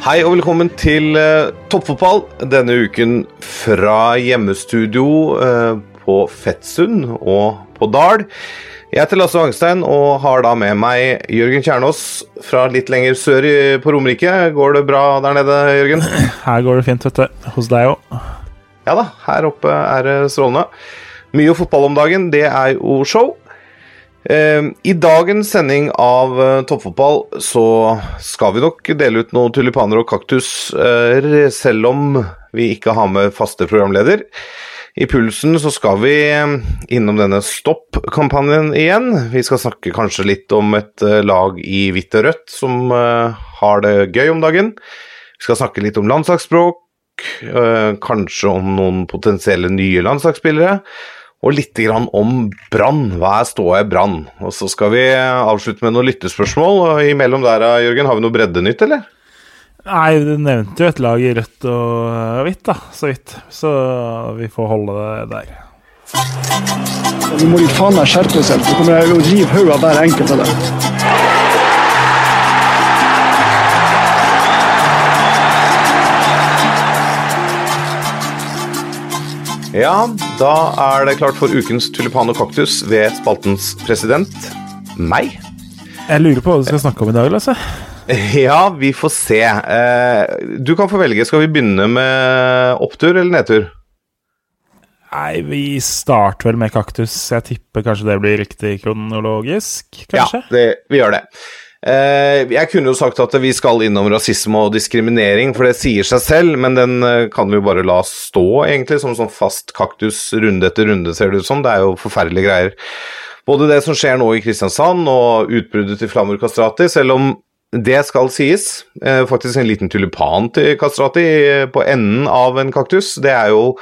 Hei og velkommen til eh, toppfotball denne uken fra hjemmestudio eh, på Fettsund og på Dal. Jeg heter Lasse Wangstein og har da med meg Jørgen Kjernås fra litt lenger sør i, på Romerike. Går det bra der nede, Jørgen? Her går det fint, vet du. Hos deg òg. Ja da, her oppe er det strålende. Mye fotball om dagen, det er jo show. Eh, I dagens sending av eh, Toppfotball så skal vi nok dele ut noen tulipaner og kaktus, eh, selv om vi ikke har med faste programleder. I Pulsen så skal vi eh, innom denne Stopp-kampanjen igjen. Vi skal snakke kanskje litt om et lag i hvitt og rødt som har det gøy om dagen. Vi skal snakke litt om landslagsspråk, kanskje om noen potensielle nye landslagsspillere, og litt grann om Brann. Hva er ståa i Brann? Og så skal vi avslutte med noen lyttespørsmål. og Imellom der, Jørgen, har vi noe breddenytt, eller? Nei, du nevnte jo et lag i rødt og hvitt, da, så vidt. Så vi får holde det der. Nå må de faen meg skjerpe seg, Nå kommer jeg å rive hodet av hver enkelt av dem. Ja, da er det klart for ukens tulipan og kaktus ved spaltens president. Meg. Jeg lurer på hva du skal snakke om i dag, Lasse. Ja, vi får se. Eh, Du kan få velge. Skal vi begynne med opptur eller nedtur? Nei, vi starter vel med kaktus. Jeg tipper kanskje det blir riktig kronologisk, kanskje? Ja, det, vi gjør det. Eh, jeg kunne jo sagt at vi skal innom rasisme og diskriminering, for det sier seg selv, men den eh, kan vi jo bare la stå, egentlig, som sånn fast kaktus runde etter runde, ser det ut som. Det er jo forferdelige greier. Både det som skjer nå i Kristiansand, og utbruddet til Flamur Kastrati, selv om det skal sies, eh, faktisk en liten tulipan til Kastrati på enden av en kaktus, det er jo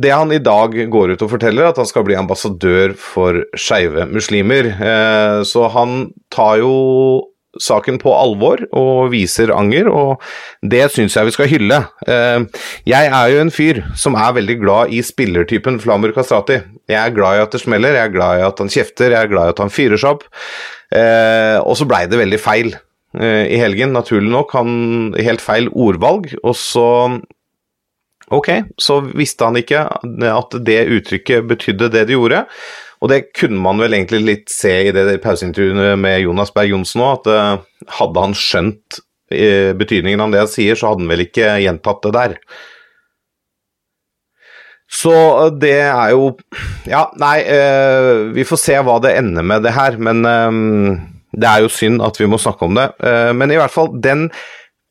det han i dag går ut og forteller, at han skal bli ambassadør for skeive muslimer. Eh, Så han tar jo saken på alvor og viser anger, og det syns jeg vi skal hylle. Eh, Jeg er jo en fyr som er veldig glad i spillertypen Flamur Kastrati. Jeg er glad i at det smeller, jeg er glad i at han kjefter, jeg er glad i at han fyrer seg opp. Eh, Og så blei det veldig feil i helgen, naturlig nok. Han Helt feil ordvalg, og så Ok, så visste han ikke at det uttrykket betydde det det gjorde. Og det kunne man vel egentlig litt se i det pauseintervjuet med Jonas Berg Johnsen òg, at eh, hadde han skjønt eh, betydningen av det han sier, så hadde han vel ikke gjentatt det der. Så eh, det er jo Ja, nei, vi får se hva det ender med det her, men det er jo synd at vi må snakke om det. Men i hvert fall, den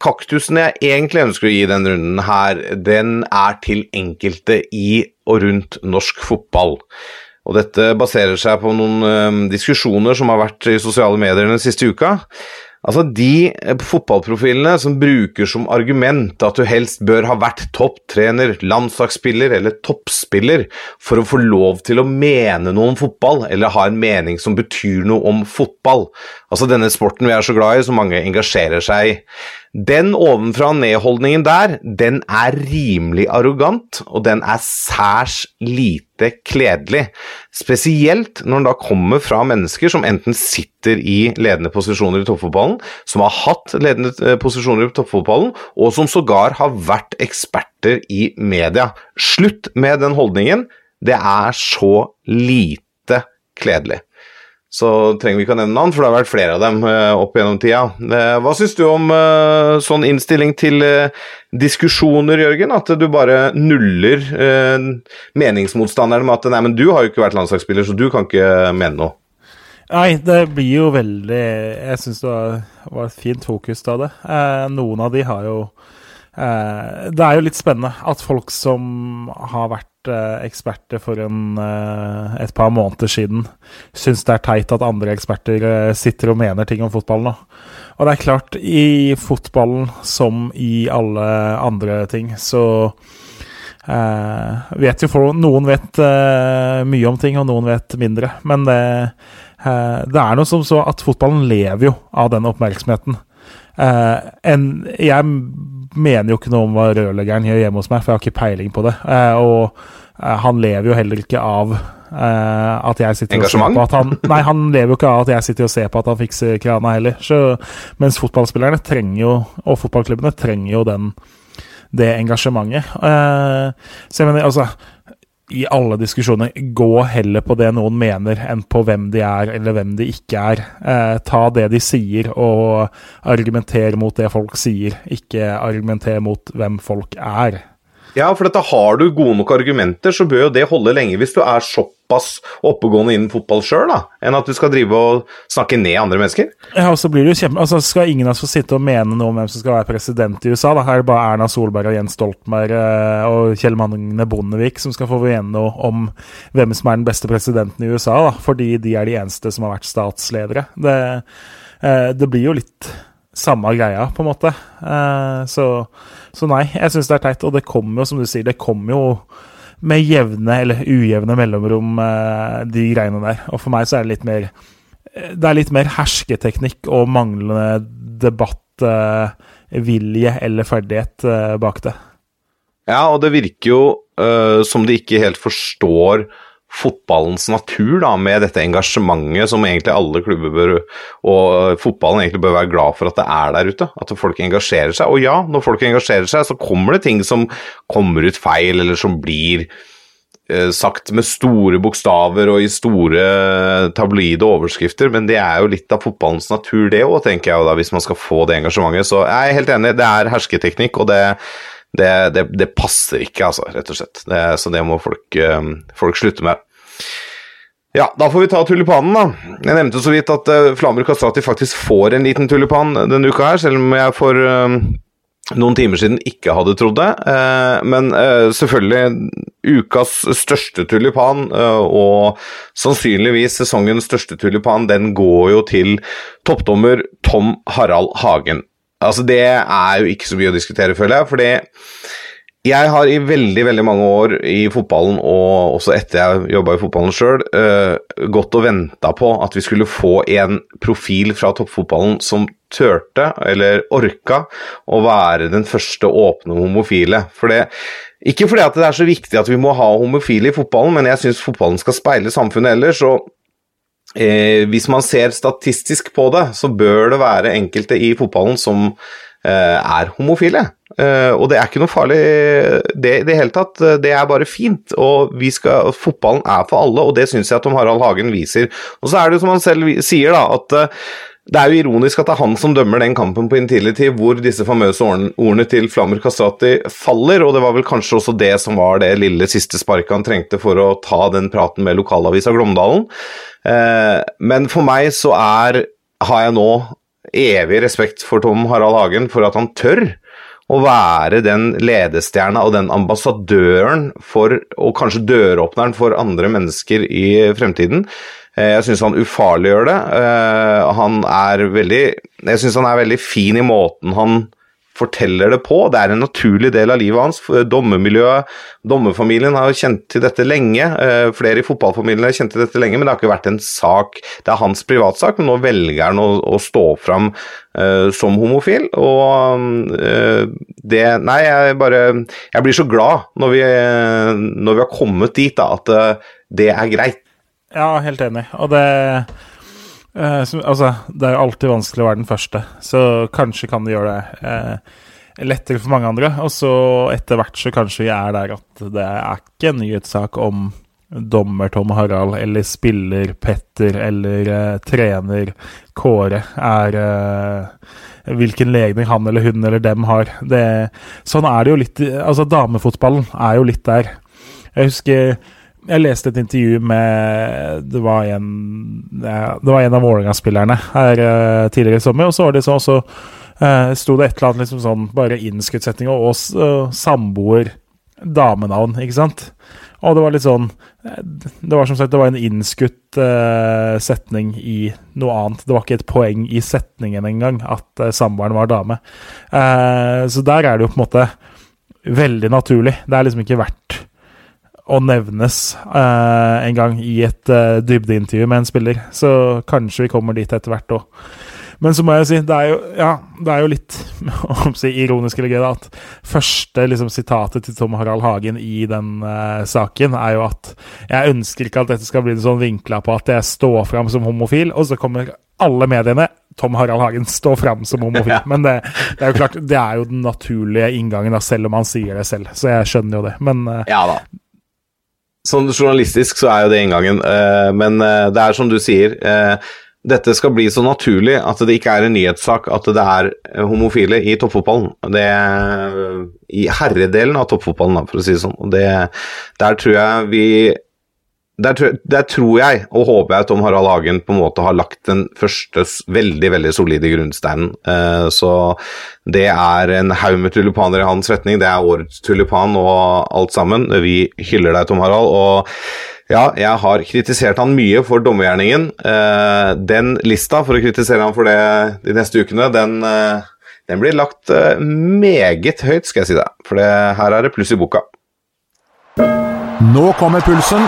kaktusen jeg egentlig ønsker å gi denne runden her, den er til enkelte i og rundt norsk fotball. Og dette baserer seg på noen ø, diskusjoner som har vært i sosiale medier den siste uka. Altså De eh, fotballprofilene som bruker som argument at du helst bør ha vært topptrener, landslagsspiller eller toppspiller for å få lov til å mene noe om fotball, eller ha en mening som betyr noe om fotball. Altså denne sporten vi er så glad i, som mange engasjerer seg i. Den ovenfra-ned-holdningen der, den er rimelig arrogant, og den er særs lite kledelig. Spesielt når den da kommer fra mennesker som enten sitter i ledende posisjoner i toppfotballen, som har hatt ledende eh, posisjoner i toppfotballen, og som sågar har vært eksperter i media. Slutt med den holdningen. Det er så lite kledelig så trenger vi ikke å nevne navn, for det har vært flere av dem eh, opp gjennom tida. Eh, hva syns du om eh, sånn innstilling til diskusjoner, Jørgen? At du bare nuller meningsmotstanderen med at nei, men du har jo ikke vært landslagsspiller, så du kan ikke mene noe. Nei, det blir jo veldig Jeg syns det var, et fint fokus av det. Noen av de har jo Det er jo litt spennende at folk som har vært eksperter for en, eh, et par måneder siden syns det er teit at andre eksperter eh, sitter og mener ting om fotballen nå. Og det er klart, i fotballen som i alle andre ting, så eh, vet jo folk Noen vet eh, mye om ting, og noen vet mindre. Men det, eh, det er noe som så at fotballen lever jo av den oppmerksomheten. Eh, en, jeg mener jo ikke noe om hva rørleggeren gjør hjemme hos meg, for jeg har ikke peiling på det. Eh, og eh, han lever jo heller ikke av eh, at jeg sitter og ser på at han Nei, han lever jo ikke av at jeg sitter og ser på at han fikser krana heller. Så, mens fotballspillerne trenger jo, og fotballklubbene trenger jo den, det engasjementet. Eh, så jeg mener, altså i alle diskusjoner, gå heller på det noen mener, enn på hvem de er, eller hvem de ikke er. Eh, ta det de sier, og argumenter mot det folk sier, ikke argumenter mot hvem folk er. Ja, for dette har du gode nok argumenter, så bør jo det holde lenge hvis du er såpass oppegående innen fotball sjøl, enn at du skal drive og snakke ned andre mennesker. Ja, og så blir det jo kjempe... Altså, skal ingen av oss få sitte og mene noe om hvem som skal være president i USA? Da Her er det bare Erna Solberg og Jens Stoltenberg eh, og Kjell Magne Bondevik som skal få mene noe om hvem som er den beste presidenten i USA, da, fordi de er de eneste som har vært statsledere. Det, eh, det blir jo litt samme greia, på en måte. Eh, så, så nei, jeg syns det er teit. Og det kommer jo, som du sier, det kommer jo med jevne eller ujevne mellomrom, eh, de greiene der. Og for meg så er det litt mer Det er litt mer hersketeknikk og manglende debattvilje eller ferdighet eh, bak det. Ja, og det virker jo uh, som de ikke helt forstår fotballens natur, da, med dette engasjementet som egentlig alle klubber bør Og fotballen egentlig bør være glad for at det er der ute. At folk engasjerer seg. Og ja, når folk engasjerer seg, så kommer det ting som kommer ut feil, eller som blir eh, sagt med store bokstaver og i store tabloide overskrifter, men det er jo litt av fotballens natur, det òg, tenker jeg, da, hvis man skal få det engasjementet. Så jeg er helt enig, det er hersketeknikk, og det, det, det, det passer ikke, altså, rett og slett. Det, så det må folk, eh, folk slutte med. Ja, da får vi ta tulipanen, da. Jeg nevnte så vidt at uh, Flamur Kastrati faktisk får en liten tulipan denne uka her, selv om jeg for eh, noen timer siden ikke hadde trodd det. Eh, men eh, selvfølgelig ukas største tulipan, eh, og sannsynligvis sesongens største tulipan, den går jo til toppdommer Tom Harald Hagen. Altså, det er jo ikke så mye å diskutere, føler jeg, fordi jeg har i veldig veldig mange år i fotballen, og også etter jeg jobba i fotballen sjøl, gått og venta på at vi skulle få en profil fra toppfotballen som turte, eller orka, å være den første åpne homofile. For det, ikke fordi det er så viktig at vi må ha homofile i fotballen, men jeg syns fotballen skal speile samfunnet ellers. og Eh, hvis man ser statistisk på det, så bør det være enkelte i fotballen som eh, er homofile. Eh, og det er ikke noe farlig det i det hele tatt. Det er bare fint. Og vi skal, fotballen er for alle, og det syns jeg Tom Harald Hagen viser. Og så er det jo som han selv sier, da, at eh, det er jo ironisk at det er han som dømmer den kampen på Intility, hvor disse famøse ordene, til Flammer Kastrati faller, og det var vel kanskje også det som var det lille siste sparket han trengte for å ta den praten med lokalavisa Glåmdalen. Eh, men for meg så er, har jeg nå evig respekt for Tom Harald Hagen for at han tør å være den ledestjerna og den ambassadøren for, og kanskje døråpneren for andre mennesker i fremtiden. Eh, Jeg syns han ufarliggjør det. Eh, Han er veldig Jeg syns han er veldig fin i måten han forteller det på. Det er en naturlig del av livet hans. Dommermiljøet, dommerfamilien har kjent til dette lenge. Eh, Flere i fotballfamilien har kjent til dette lenge, men det har ikke vært en sak. Det er hans privatsak, men nå velger han å, å stå fram eh, som homofil. Og eh, det Nei, jeg bare Jeg blir så glad når vi, når vi har kommet dit, da, at eh, det er greit. Ja, helt enig. Og det eh, som, Altså, det er alltid vanskelig å være den første, så kanskje kan det gjøre det eh, lettere for mange andre. Og så etter hvert så kanskje vi er der at det er ikke en nyhetssak om dommer Tom Harald eller spiller Petter eller eh, trener Kåre er eh, hvilken legning han eller hun eller dem har. Det, sånn er det jo litt Altså, damefotballen er jo litt der. Jeg husker jeg leste et intervju med Det var en, det var en av Vålerenga-spillerne her eh, tidligere i sommer. Og så var det sånn, så uh, sto det et eller annet liksom sånn bare innskuddssetning og, og samboer damenavn, ikke sant? Og det var litt sånn eh, Det var som sagt det var en innskutt uh, setning i noe annet. Det var ikke et poeng i setningen engang at uh, samboeren var dame. Uh, så der er det jo på en måte veldig naturlig. Det er liksom ikke verdt å nevnes uh, en gang i et uh, dybdeintervju med en spiller. Så kanskje vi kommer dit etter hvert òg. Men så må jeg si, det er jo, ja, det er jo litt om si, ironisk eller gøy da, at første liksom, sitatet til Tom Harald Hagen i den uh, saken er jo at jeg ønsker ikke at dette skal bli en sånn vinkla på at jeg står fram som homofil, og så kommer alle mediene Tom Harald Hagen står fram som homofil. Men det, det, er jo klart, det er jo den naturlige inngangen, da, selv om han sier det selv. Så jeg skjønner jo det. Men uh, Ja. Sånn journalistisk så er jo det inngangen, eh, men eh, det er som du sier. eh, dette skal bli så naturlig at det ikke er en nyhetssak at det er homofile i toppfotballen. Det I herredelen av toppfotballen, for å si det sånn. Det, der tror jeg vi der, der tror jeg, og håper jeg, Tom Harald Hagen på en måte har lagt den første veldig veldig solide grunnsteinen. Uh, så det er en haug med tulipaner i hans retning. Det er årets tulipan og alt sammen. Vi hyller deg, Tom Harald. og ja, jeg har kritisert han mye for dommergjerningen. Eh, den lista for å kritisere han for det de neste ukene, den, eh, den blir lagt meget høyt, skal jeg si deg. For det, her er det pluss i boka. Nå kommer pulsen.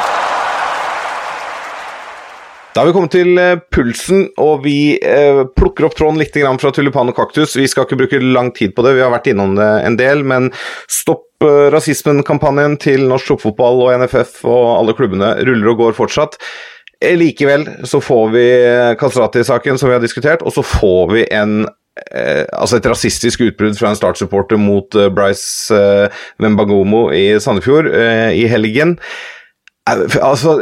Da har vi kommet til eh, pulsen, og vi eh, plukker opp tråden litt fra tulipan og kaktus. Vi skal ikke bruke lang tid på det, vi har vært innom det en del. Men stopp eh, rasismen-kampanjen til norsk toppfotball og NFF og alle klubbene ruller og går fortsatt. Likevel så får vi Kastrati-saken som vi har diskutert, og så får vi en altså et rasistisk utbrudd fra en Start-supporter mot Bryce Wembagomo i Sandefjord i helgen. Altså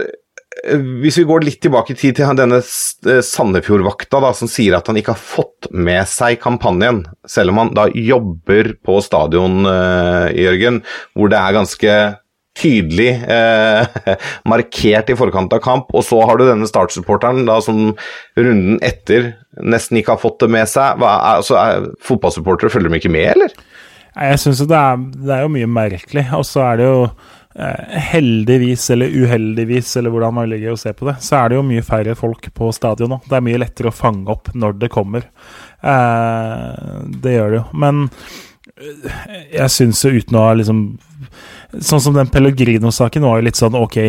hvis vi går litt tilbake i tid til denne Sandefjordvakta Sandefjord-vakta da, som sier at han ikke har fått med seg kampanjen, selv om han da jobber på stadion, eh, Jørgen, hvor det er ganske tydelig eh, markert i forkant av kamp, og så har du denne Start-supporteren da som runden etter nesten ikke har fått det med seg. Hva er, altså, er Fotballsupportere følger de ikke med, eller? Jeg syns det, det er jo mye merkelig. Og så er det jo eh, heldigvis, eller uheldigvis, eller hvordan man ligger og ser på det, så er det jo mye færre folk på stadion nå. Det er mye lettere å fange opp når det kommer. Eh, det gjør det jo. Men eh, jeg syns jo uten å ha liksom Sånn som den Pellegrino-saken var jo litt sånn ok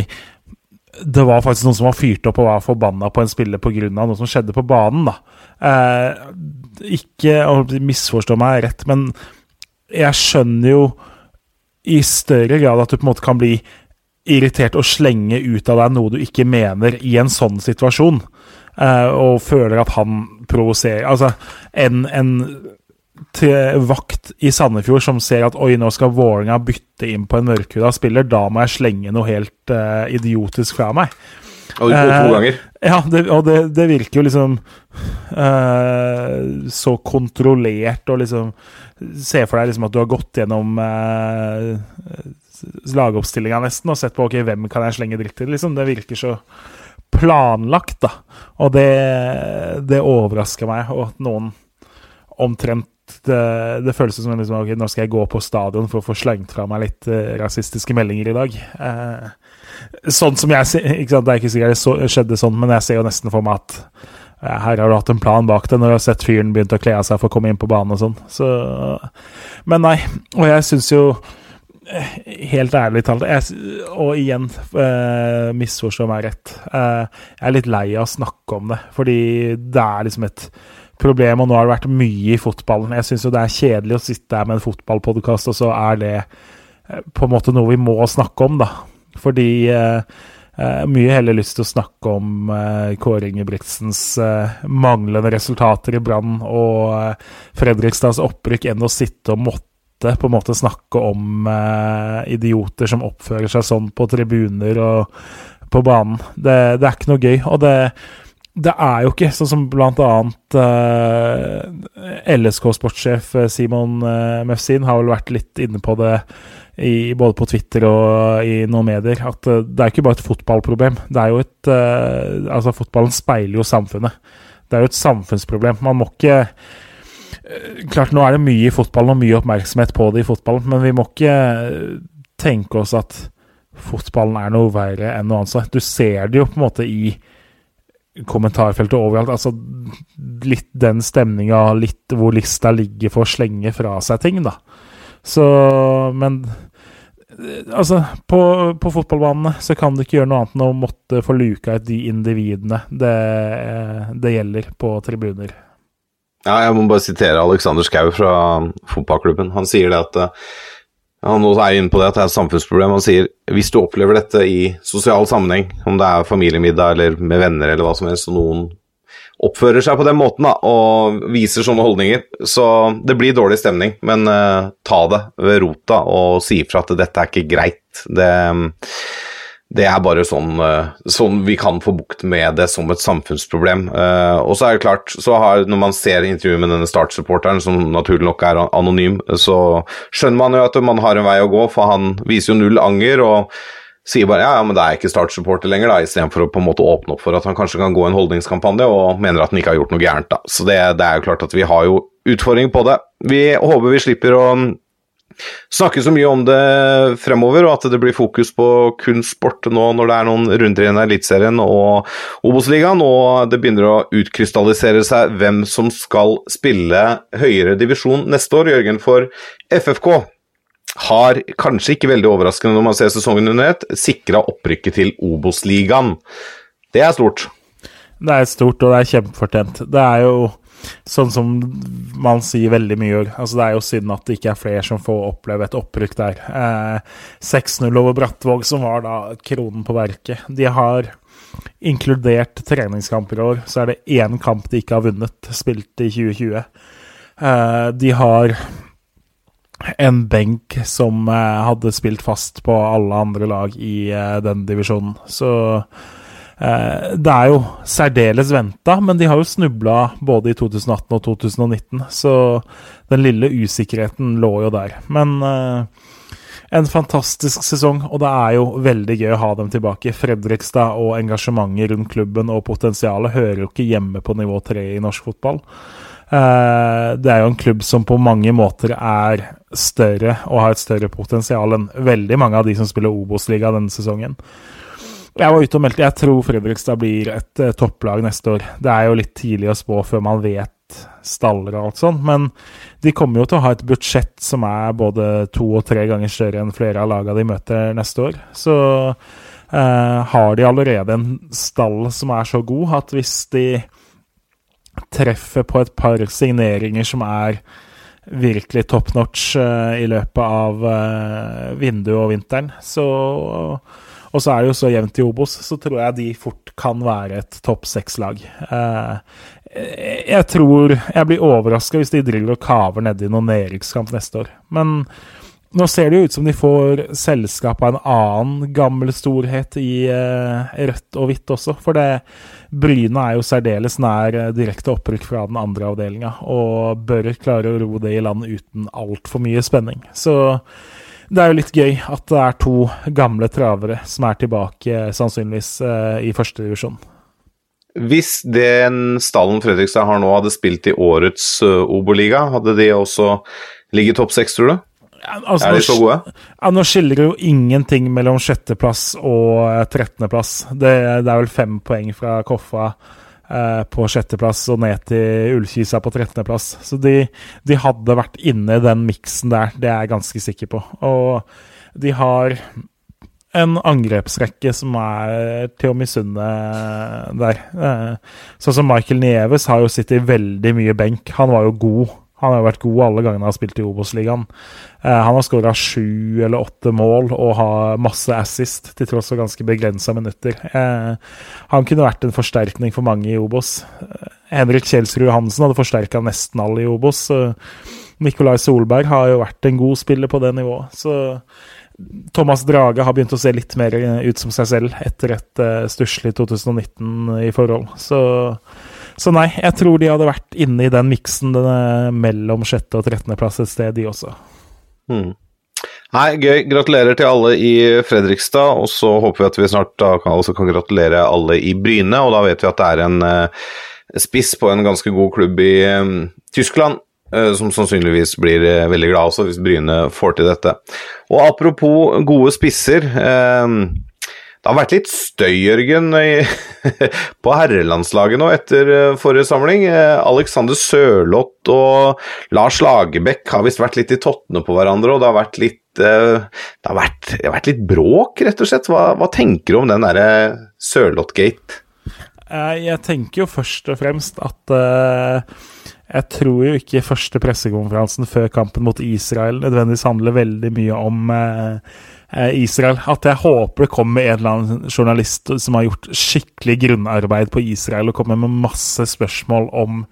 det var faktisk noen som var fyrt opp og var forbanna på en spiller pga. noe som skjedde på banen. da. Eh, ikke å misforstå meg rett, men jeg skjønner jo i større grad at du på en måte kan bli irritert og slenge ut av deg noe du ikke mener i en sånn situasjon, eh, og føler at han provoserer. Altså, en, en vakt i Sandefjord som ser at oi, nå skal Vålerenga bytte inn på en mørkhuda spiller, da må jeg slenge noe helt uh, idiotisk fra meg. Og, og to Eh, ganger. Ja, det, og det, det virker jo liksom uh, så kontrollert og liksom Se for deg liksom at du har gått gjennom eh, lagoppstillinga nesten og sett på ok, hvem kan jeg slenge dritt til. Liksom. Det virker så planlagt, da. Og det, det overrasker meg, og at noen omtrent det, det føles som liksom, ok, nå skal jeg gå på stadion for å få slengt fra meg litt eh, rasistiske meldinger i dag. Eh, sånn som jeg ser ikke sant, Det er ikke sikkert det skjedde sånn, men jeg ser jo nesten for meg at eh, her har du hatt en plan bak det når du har sett fyren begynte å kle av seg for å komme inn på banen og sånn. Så, men nei. Og jeg syns jo eh, Helt ærlig talt, jeg, og igjen, eh, misforstå meg rett, eh, jeg er litt lei av å snakke om det. Fordi det er liksom et problem, og nå har det vært mye i fotballen. Jeg syns jo det er kjedelig å sitte her med en fotballpodkast, og så er det eh, på en måte noe vi må snakke om, da. Fordi eh, eh, mye heller lyst til å snakke om uh, Kåre Ingebrigtsens uh, manglende resultater i Brann og Fredrikstads opprykk enn å sitte og måtte på en måte snakke om idioter som oppfører seg sånn på tribuner og på banen. Det, det er ikke noe gøy. Og det, det er jo ikke sånn som blant annet LSK-sportssjef Simon uh, Mefsin har vel vært litt inne på det i, både på Twitter og i noen medier, at eh, det er ikke bare et fotballproblem. Det er jo et eh, Altså, fotballen speiler jo samfunnet. Det er jo et samfunnsproblem. Man må ikke eh, Klart, nå er det mye i fotballen og mye oppmerksomhet på det i fotballen, men vi må ikke tenke oss at fotballen er noe verre enn noe annet. Du ser det jo på en måte i kommentarfeltet overalt. Altså litt den stemninga, litt hvor lista ligger for å slenge fra seg ting, da. Så Men altså, på, på fotballbanene så kan du ikke gjøre noe annet enn å måtte få luka ut de individene det, det gjelder på tribuner. Ja, jeg må bare sitere Alexander Schou fra fotballklubben. Han sier det at uh, han er inne på det at det er et samfunnsproblem. Han sier hvis du opplever dette i sosial sammenheng, om det er familiemiddag eller med venner eller hva som helst, og noen oppfører seg på den måten da, og viser sånne holdninger, så det blir dårlig stemning. Men uh, ta det ved rota og si ifra at dette er ikke greit. Det det er bare sånn, uh, sånn, vi kan få bukt med det som et samfunnsproblem. Uh, og så er det klart, har, når man ser intervjuet med denne Start-supporteren, som naturlig nok er anonym, så skjønner man jo at man har en vei å gå, for han viser jo null anger. og sier bare ja, ja, men det er ikke Start-supporter lenger, da, istedenfor å på en måte åpne opp for at han kanskje kan gå en holdningskampanje og mener at han ikke har gjort noe gærent. da. Så det, det er jo klart at vi har jo utfordringer på det. Vi håper vi slipper å snakke så mye om det fremover, og at det blir fokus på kun sport nå når det er noen runder igjen i Eliteserien og Obos-ligaen, og det begynner å utkrystallisere seg hvem som skal spille høyere divisjon neste år. Jørgen, for FFK har, kanskje ikke veldig overraskende når man ser sesongen under ett, sikra opprykket til Obos-ligaen. Det er stort. Det er stort, og det er kjempefortjent. Det er jo sånn som man sier veldig mye. Altså, det er jo synd at det ikke er flere som får oppleve et opprykk der. Eh, 6-0 over Brattvåg, som var da kronen på verket. De har inkludert treningskamper i år, så er det én kamp de ikke har vunnet, spilt i 2020. Eh, de har en benk som eh, hadde spilt fast på alle andre lag i eh, den divisjonen. Så Eh, det er jo særdeles venta, men de har jo snubla både i 2018 og 2019, så den lille usikkerheten lå jo der. Men en fantastisk sesong, og det er jo veldig gøy å ha dem tilbake. Fredrikstad og engasjementet rundt klubben og potensialet hører jo ikke hjemme på nivå tre i norsk fotball. Eh, det er jo en klubb som på mange måter er større og har et større potensial enn veldig mange av de som spiller Obos-liga denne sesongen. Jeg var ute og meldte Jeg tror Fredrikstad blir et uh, topplag neste år. Det er jo litt tidlig å spå før man vet staller og alt sånt, men de kommer jo til å ha et budsjett som er både to og tre ganger større enn flere av lagene de møter neste år. Så uh, har de allerede en stall som er så god at hvis de treffer på et par signeringer som er virkelig top notch uh, i løpet av vinduet og vinteren, så og så er det jo så jevnt i Obos, så tror jeg de fort kan være et topp seks-lag. Uh, jeg tror Jeg blir overraska hvis de driver og kaver nedi noen nedrykkskamp neste år. Men nå ser det jo ut som de får selskap av en annen gammel storhet i eh, rødt og hvitt også. For det Bryne er jo særdeles nær eh, direkte opprykk fra den andre avdelinga, og bør klare å ro det i land uten altfor mye spenning. Så det er jo litt gøy at det er to gamle travere som er tilbake, sannsynligvis, i i førstedivisjon. Hvis den stallen Fredrikstad har nå, hadde spilt i årets Oberliga, hadde de også ligget topp seks, tror du? Altså, er de så gode? Ja, nå skiller det jo ingenting mellom sjetteplass og trettendeplass. Det, det er vel fem poeng fra Koffa Eh, på sjetteplass og ned til Ullkisa på trettendeplass. Så de, de, hadde vært inne i den miksen der, det er jeg ganske sikker på. Og de har en angrepsrekke som er til å misunne der. Eh, sånn som Michael Nieves har jo sittet i veldig mye benk. Han var jo god han har jo vært god alle gangene han har spilt i Obos-ligaen. Eh, han har skåra sju eller åtte mål og har masse assist, til tross for ganske begrensa minutter. Eh, han kunne vært en forsterkning for mange i Obos. Eh, Henrik Kjelsrud Hansen hadde forsterka nesten alle i Obos. Nikolai Solberg har jo vært en god spiller på det nivået. Så Thomas Drage har begynt å se litt mer ut som seg selv etter et uh, stusslig 2019 i forhold. Så så nei, jeg tror de hadde vært inne i den miksen mellom sjette- og trettendeplass et sted, de også. Mm. Nei, gøy. Gratulerer til alle i Fredrikstad, og så håper vi at vi snart da kan, også kan gratulere alle i Bryne. Og da vet vi at det er en uh, spiss på en ganske god klubb i um, Tyskland eh, som sannsynligvis blir veldig glad også hvis Bryne får til dette. Og apropos gode spisser. Eh, det har vært litt støy, Jørgen, på herrelandslaget nå etter eh, forrige samling. Eh, Alexander Sørloth og Lars Lagerbäck har visst vært litt i tottene på hverandre, og det har vært litt, eh, det har vært, det har vært litt bråk, rett og slett. Hva, hva tenker du om den derre Sørloth-gate? Jeg tenker jo først og fremst at jeg tror jo ikke første pressekonferansen før kampen mot Israel nødvendigvis handler veldig mye om Israel. At jeg håper det kommer en eller annen journalist som har gjort skikkelig grunnarbeid på Israel, og kommer med masse spørsmål om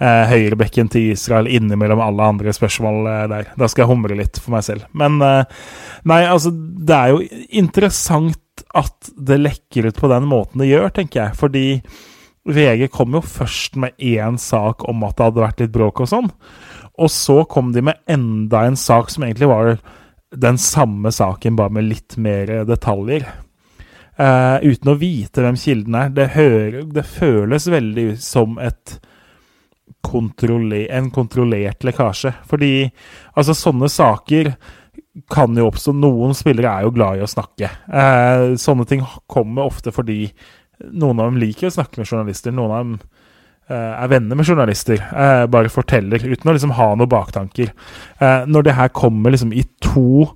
eh, høyrebekken til Israel innimellom alle andre spørsmål eh, der. Da skal jeg humre litt for meg selv. Men eh, nei, altså, det er jo interessant at det lekker ut på den måten det gjør, tenker jeg. Fordi VG kom jo først med én sak om at det hadde vært litt bråk og sånn. Og så kom de med enda en sak som egentlig var den samme saken, bare med litt mer detaljer. Uh, uten å vite hvem kilden er. Det, hører, det føles veldig som et kontroller, en kontrollert lekkasje. Fordi altså sånne saker kan jo oppstå. Noen spillere er jo glad i å snakke. Uh, sånne ting kommer ofte fordi noen av dem liker å snakke med journalister. Noen av dem er venner med journalister. Eh, bare forteller, uten å liksom ha noen baktanker. Eh, når det her kommer liksom i to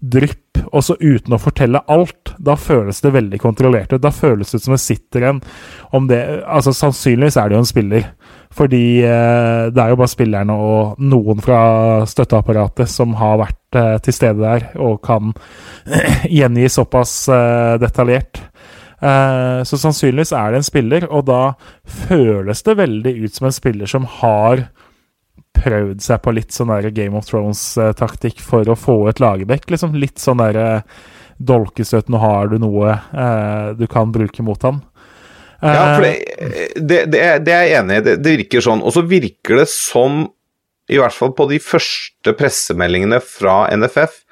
drypp, og så uten å fortelle alt, da føles det veldig kontrollert ut. Da føles det ut som det sitter en om det, altså Sannsynligvis er det jo en spiller. Fordi eh, det er jo bare spillerne og noen fra støtteapparatet som har vært eh, til stede der og kan gjengi såpass eh, detaljert. Eh, så sannsynligvis er det en spiller, og da føles det veldig ut som en spiller som har prøvd seg på litt sånn der Game of Thrones-taktikk for å få et Lagerbäck. Liksom litt sånn derre dolkestøt, nå har du noe eh, du kan bruke mot han. Ja, for Eh, det, det, det, er, det er jeg enig i. Det, det virker sånn. Og så virker det som, i hvert fall på de første pressemeldingene fra NFF,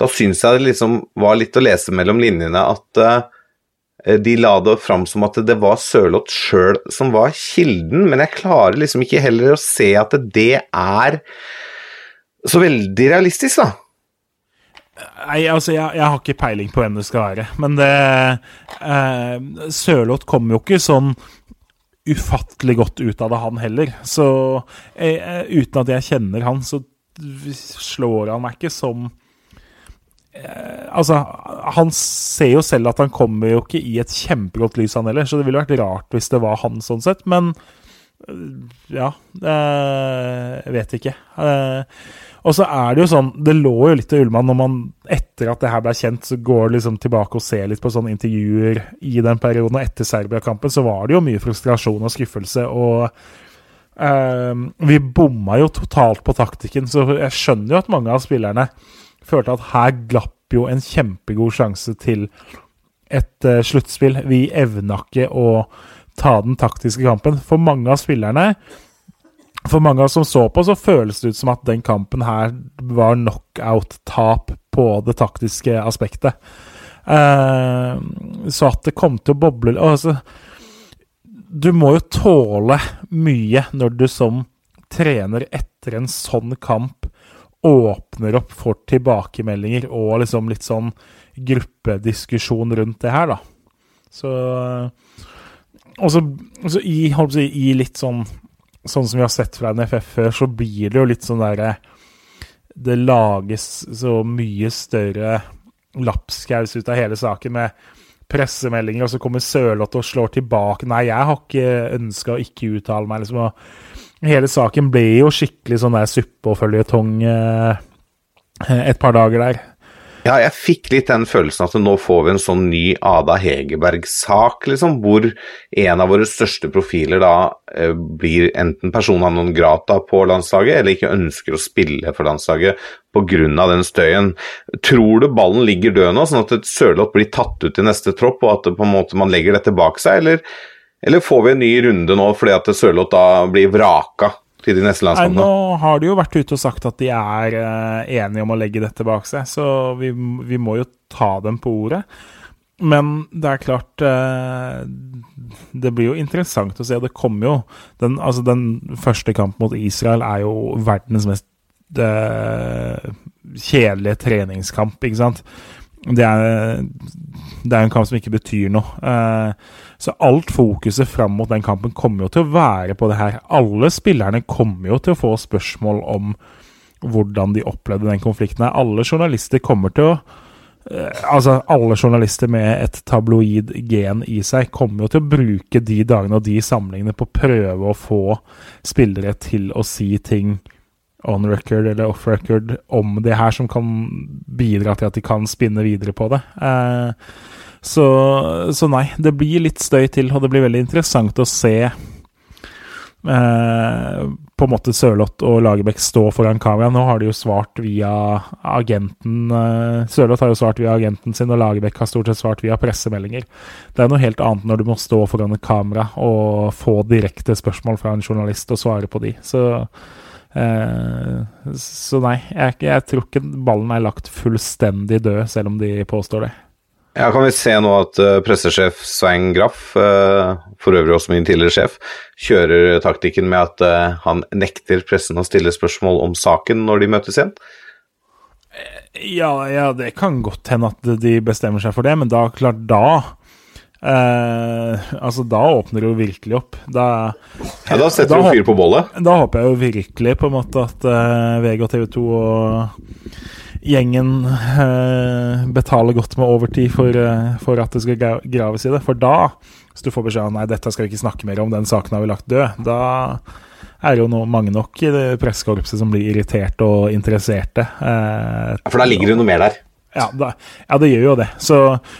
da syns jeg det liksom var litt å lese mellom linjene at eh, de la det fram som at det var Sørloth sjøl som var kilden, men jeg klarer liksom ikke heller å se at det er så veldig realistisk, da. Nei, altså, jeg, jeg har ikke peiling på hvem det skal være. Men det eh, Sørloth kom jo ikke sånn ufattelig godt ut av det, han heller. Så eh, uten at jeg kjenner han, så slår han meg ikke som eh, Altså, han ser jo selv at han kommer jo ikke i et kjempegodt lys, han heller, så det ville vært rart hvis det var han sånn sett. Men eh, ja eh, Jeg vet ikke. Eh, og så er det jo sånn Det lå jo litt til Ullmann når man etter at det her ble kjent, så går liksom tilbake og ser litt på sånne intervjuer i den perioden. Og etter Serbia-kampen så var det jo mye frustrasjon og skuffelse. Og uh, vi bomma jo totalt på taktikken, så jeg skjønner jo at mange av spillerne følte at her glapp jo en kjempegod sjanse til et uh, sluttspill. Vi evna ikke å ta den taktiske kampen. For mange av spillerne for mange av oss som så på, så føles det ut som at den kampen her var knockout-tap på det taktiske aspektet. Uh, så at det kom til å boble altså, Du må jo tåle mye når du som trener etter en sånn kamp åpner opp for tilbakemeldinger og liksom litt sånn gruppediskusjon rundt det her, da. Så Og så, i, si, i litt sånn Sånn som vi har sett fra NFF før, så blir det jo litt sånn derre Det lages så mye større lapskaus ut av hele saken med pressemeldinger, og så kommer Sørloth og slår tilbake. Nei, jeg har ikke ønska å ikke uttale meg, liksom. Og hele saken ble jo skikkelig sånn der suppe og føljetong eh, et par dager der. Ja, jeg fikk litt den følelsen at nå får vi en sånn ny Ada Hegerberg-sak, liksom, hvor en av våre største profiler da eh, blir enten persona non grata på landslaget, eller ikke ønsker å spille for landslaget pga. den støyen. Tror du ballen ligger død nå, sånn at et Sørloth blir tatt ut i neste tropp, og at på en måte man legger dette bak seg, eller, eller får vi en ny runde nå fordi at Sørloth da blir vraka til de neste landskampene? nå har de jo vært ute og sagt at de er eh, enige om å legge dette bak seg, så vi, vi må jo ta dem på ordet. Men det er klart eh, det blir jo interessant å se. Det kommer jo den, altså den første kampen mot Israel er jo verdens mest eh, kjedelige treningskamp, ikke sant. Det er, det er en kamp som ikke betyr noe. Eh, så alt fokuset fram mot den kampen kommer jo til å være på det her. Alle spillerne kommer jo til å få spørsmål om hvordan de opplevde den konflikten. her. Alle journalister kommer til å eh, Altså, alle journalister med et tabloid gen i seg kommer jo til å bruke de dagene og de samlingene på å prøve å få spillere til å si ting on record eller off record om det her, som kan bidra til at de kan spinne videre på det. Eh, så, så, nei, det blir litt støy til, og det blir veldig interessant å se eh, på en måte Sørloth og Lagerbäck stå foran kamera. Nå har de jo svart via agenten eh, Sørloth har jo svart via agenten sin, og Lagerbäck har stort sett svart via pressemeldinger. Det er noe helt annet når du må stå foran et kamera og få direkte spørsmål fra en journalist og svare på de. Så så nei, jeg, jeg tror ikke ballen er lagt fullstendig død, selv om de påstår det. Ja, kan vi se nå at uh, pressesjef Svein Graff, uh, for øvrig også min tidligere sjef, kjører taktikken med at uh, han nekter pressen å stille spørsmål om saken når de møtes igjen? Ja, ja, det kan godt hende at de bestemmer seg for det, men da, klart, da altså, da åpner det jo virkelig opp. Da, ja, da setter du fyr på bollet? Da håper jeg jo virkelig på en måte at VG og TV 2 og gjengen eh, betaler godt med overtid for, eh, for, at det skal graves i det. For da, hvis du får beskjed om nei, dette skal vi ikke snakke mer om, den saken har vi lagt død, da er jo noe, mange nok i det pressekorpset som blir irritert og interesserte. Eh, for da ligger det noe mer der? Ja, da, ja, det gjør jo det. Så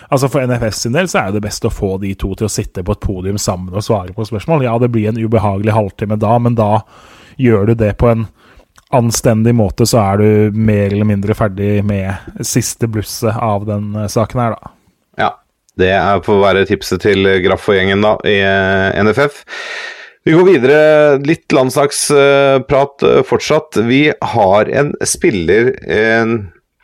altså For NFS sin del så er det best å få de to til å sitte på et podium sammen og svare på spørsmål. Ja, det blir en ubehagelig halvtime da, men da gjør du det på en anstendig måte, så er du mer eller mindre ferdig med siste blusset av den eh, saken her, da. Ja. Det er får være tipset til Graff og gjengen da, i eh, NFF. Vi går videre. Litt landslagsprat eh, fortsatt. Vi har en spiller en,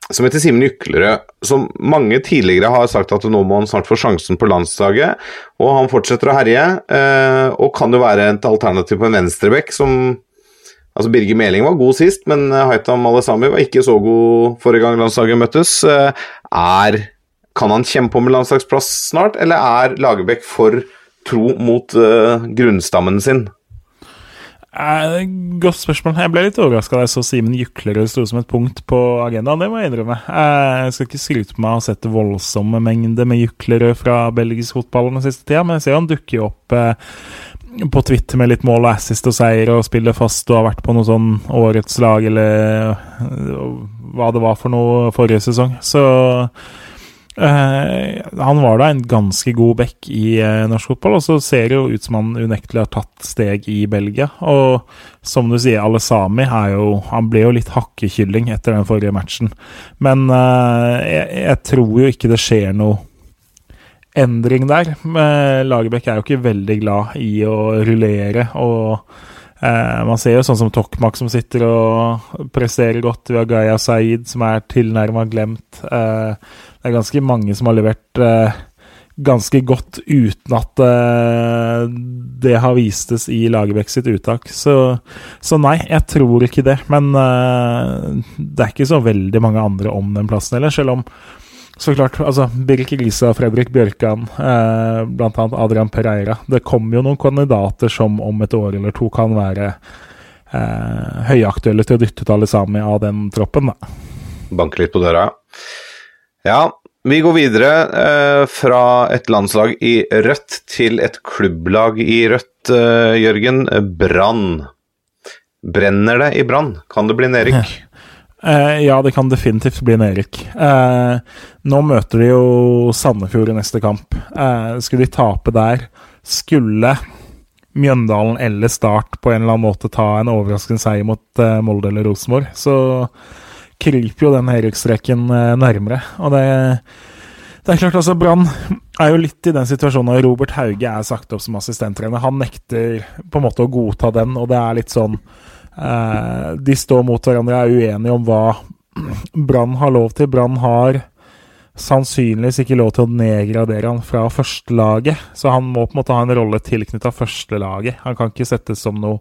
som heter Simen Jyklerød, som mange tidligere har sagt at nå må han snart få sjansen på landslaget. Og han fortsetter å herje, og kan jo være et alternativ på en venstrebekk som Altså Birger Meling var god sist, men eh, Haitam Alesami var ikke så god forrige gang landslaget møttes. Eh, er, kan han kjempe om en landslagsplass snart, eller er Lagerbäck for tro mot uh, grunnstammen sin? Eh, godt spørsmål. Jeg ble litt overraska da jeg så Simen Juklerud sto som et punkt på agendaen. Det må jeg innrømme. Eh, jeg skal ikke skryte på meg å ha sett voldsomme mengder med Juklerud fra belgisk fotball den siste tida, men jeg ser han dukker opp eh, på Twitter med litt mål og assist og seier og spiller fast og har vært på noe sånn årets lag eller hva det var for noe forrige sesong. Så eh, han var da en ganske god back i eh, norsk fotball, og så ser det jo ut som han unektelig har tatt steg i Belgia. Og som du sier, Alesami er jo Han ble jo litt hakkekylling etter den forrige matchen, men eh, jeg, jeg tror jo ikke det skjer noe endring der. Lagerbäck er jo ikke veldig glad i å rullere. og eh, Man ser jo sånn som Tokmak som sitter og presterer godt. Vi har Gaya Saeed som er tilnærma glemt. Eh, det er ganske mange som har levert eh, ganske godt uten at det har vistes i Lagerbäck sitt uttak. Så, så, nei, jeg tror ikke det. Men det er ikke så veldig mange andre om den plassen heller, selv om så klart. altså Birk Elisa, Fredrik Bjørkan, eh, bl.a. Adrian Pereira. Det kommer jo noen kandidater som om et år eller to kan være eh, høyaktuelle til å dytte ut alle sammen av den troppen. da. Banke litt på døra. Ja, vi går videre eh, fra et landslag i rødt til et klubblag i rødt, eh, Jørgen. Brann. Brenner det i Brann? Kan det bli nedrykk? Uh, ja, det kan definitivt bli Erik. Uh, nå møter de jo Sandefjord i neste kamp. Uh, skulle de tape der, skulle Mjøndalen eller Start på en eller annen måte ta en overraskende seier mot Molde eller Rosenborg, så kryper jo den Erik-streken nærmere. Og det, det er klart, altså, Brann er jo litt i den situasjonen når Robert Hauge er sagt opp som assistenttrener. Han nekter på en måte å godta den, og det er litt sånn Eh, de står mot hverandre er uenige om hva Brann har lov til. Brann har sannsynligvis ikke lov til å nedgradere han fra førstelaget. Så han må på en måte ha en rolle tilknytta førstelaget. Han kan ikke settes som noe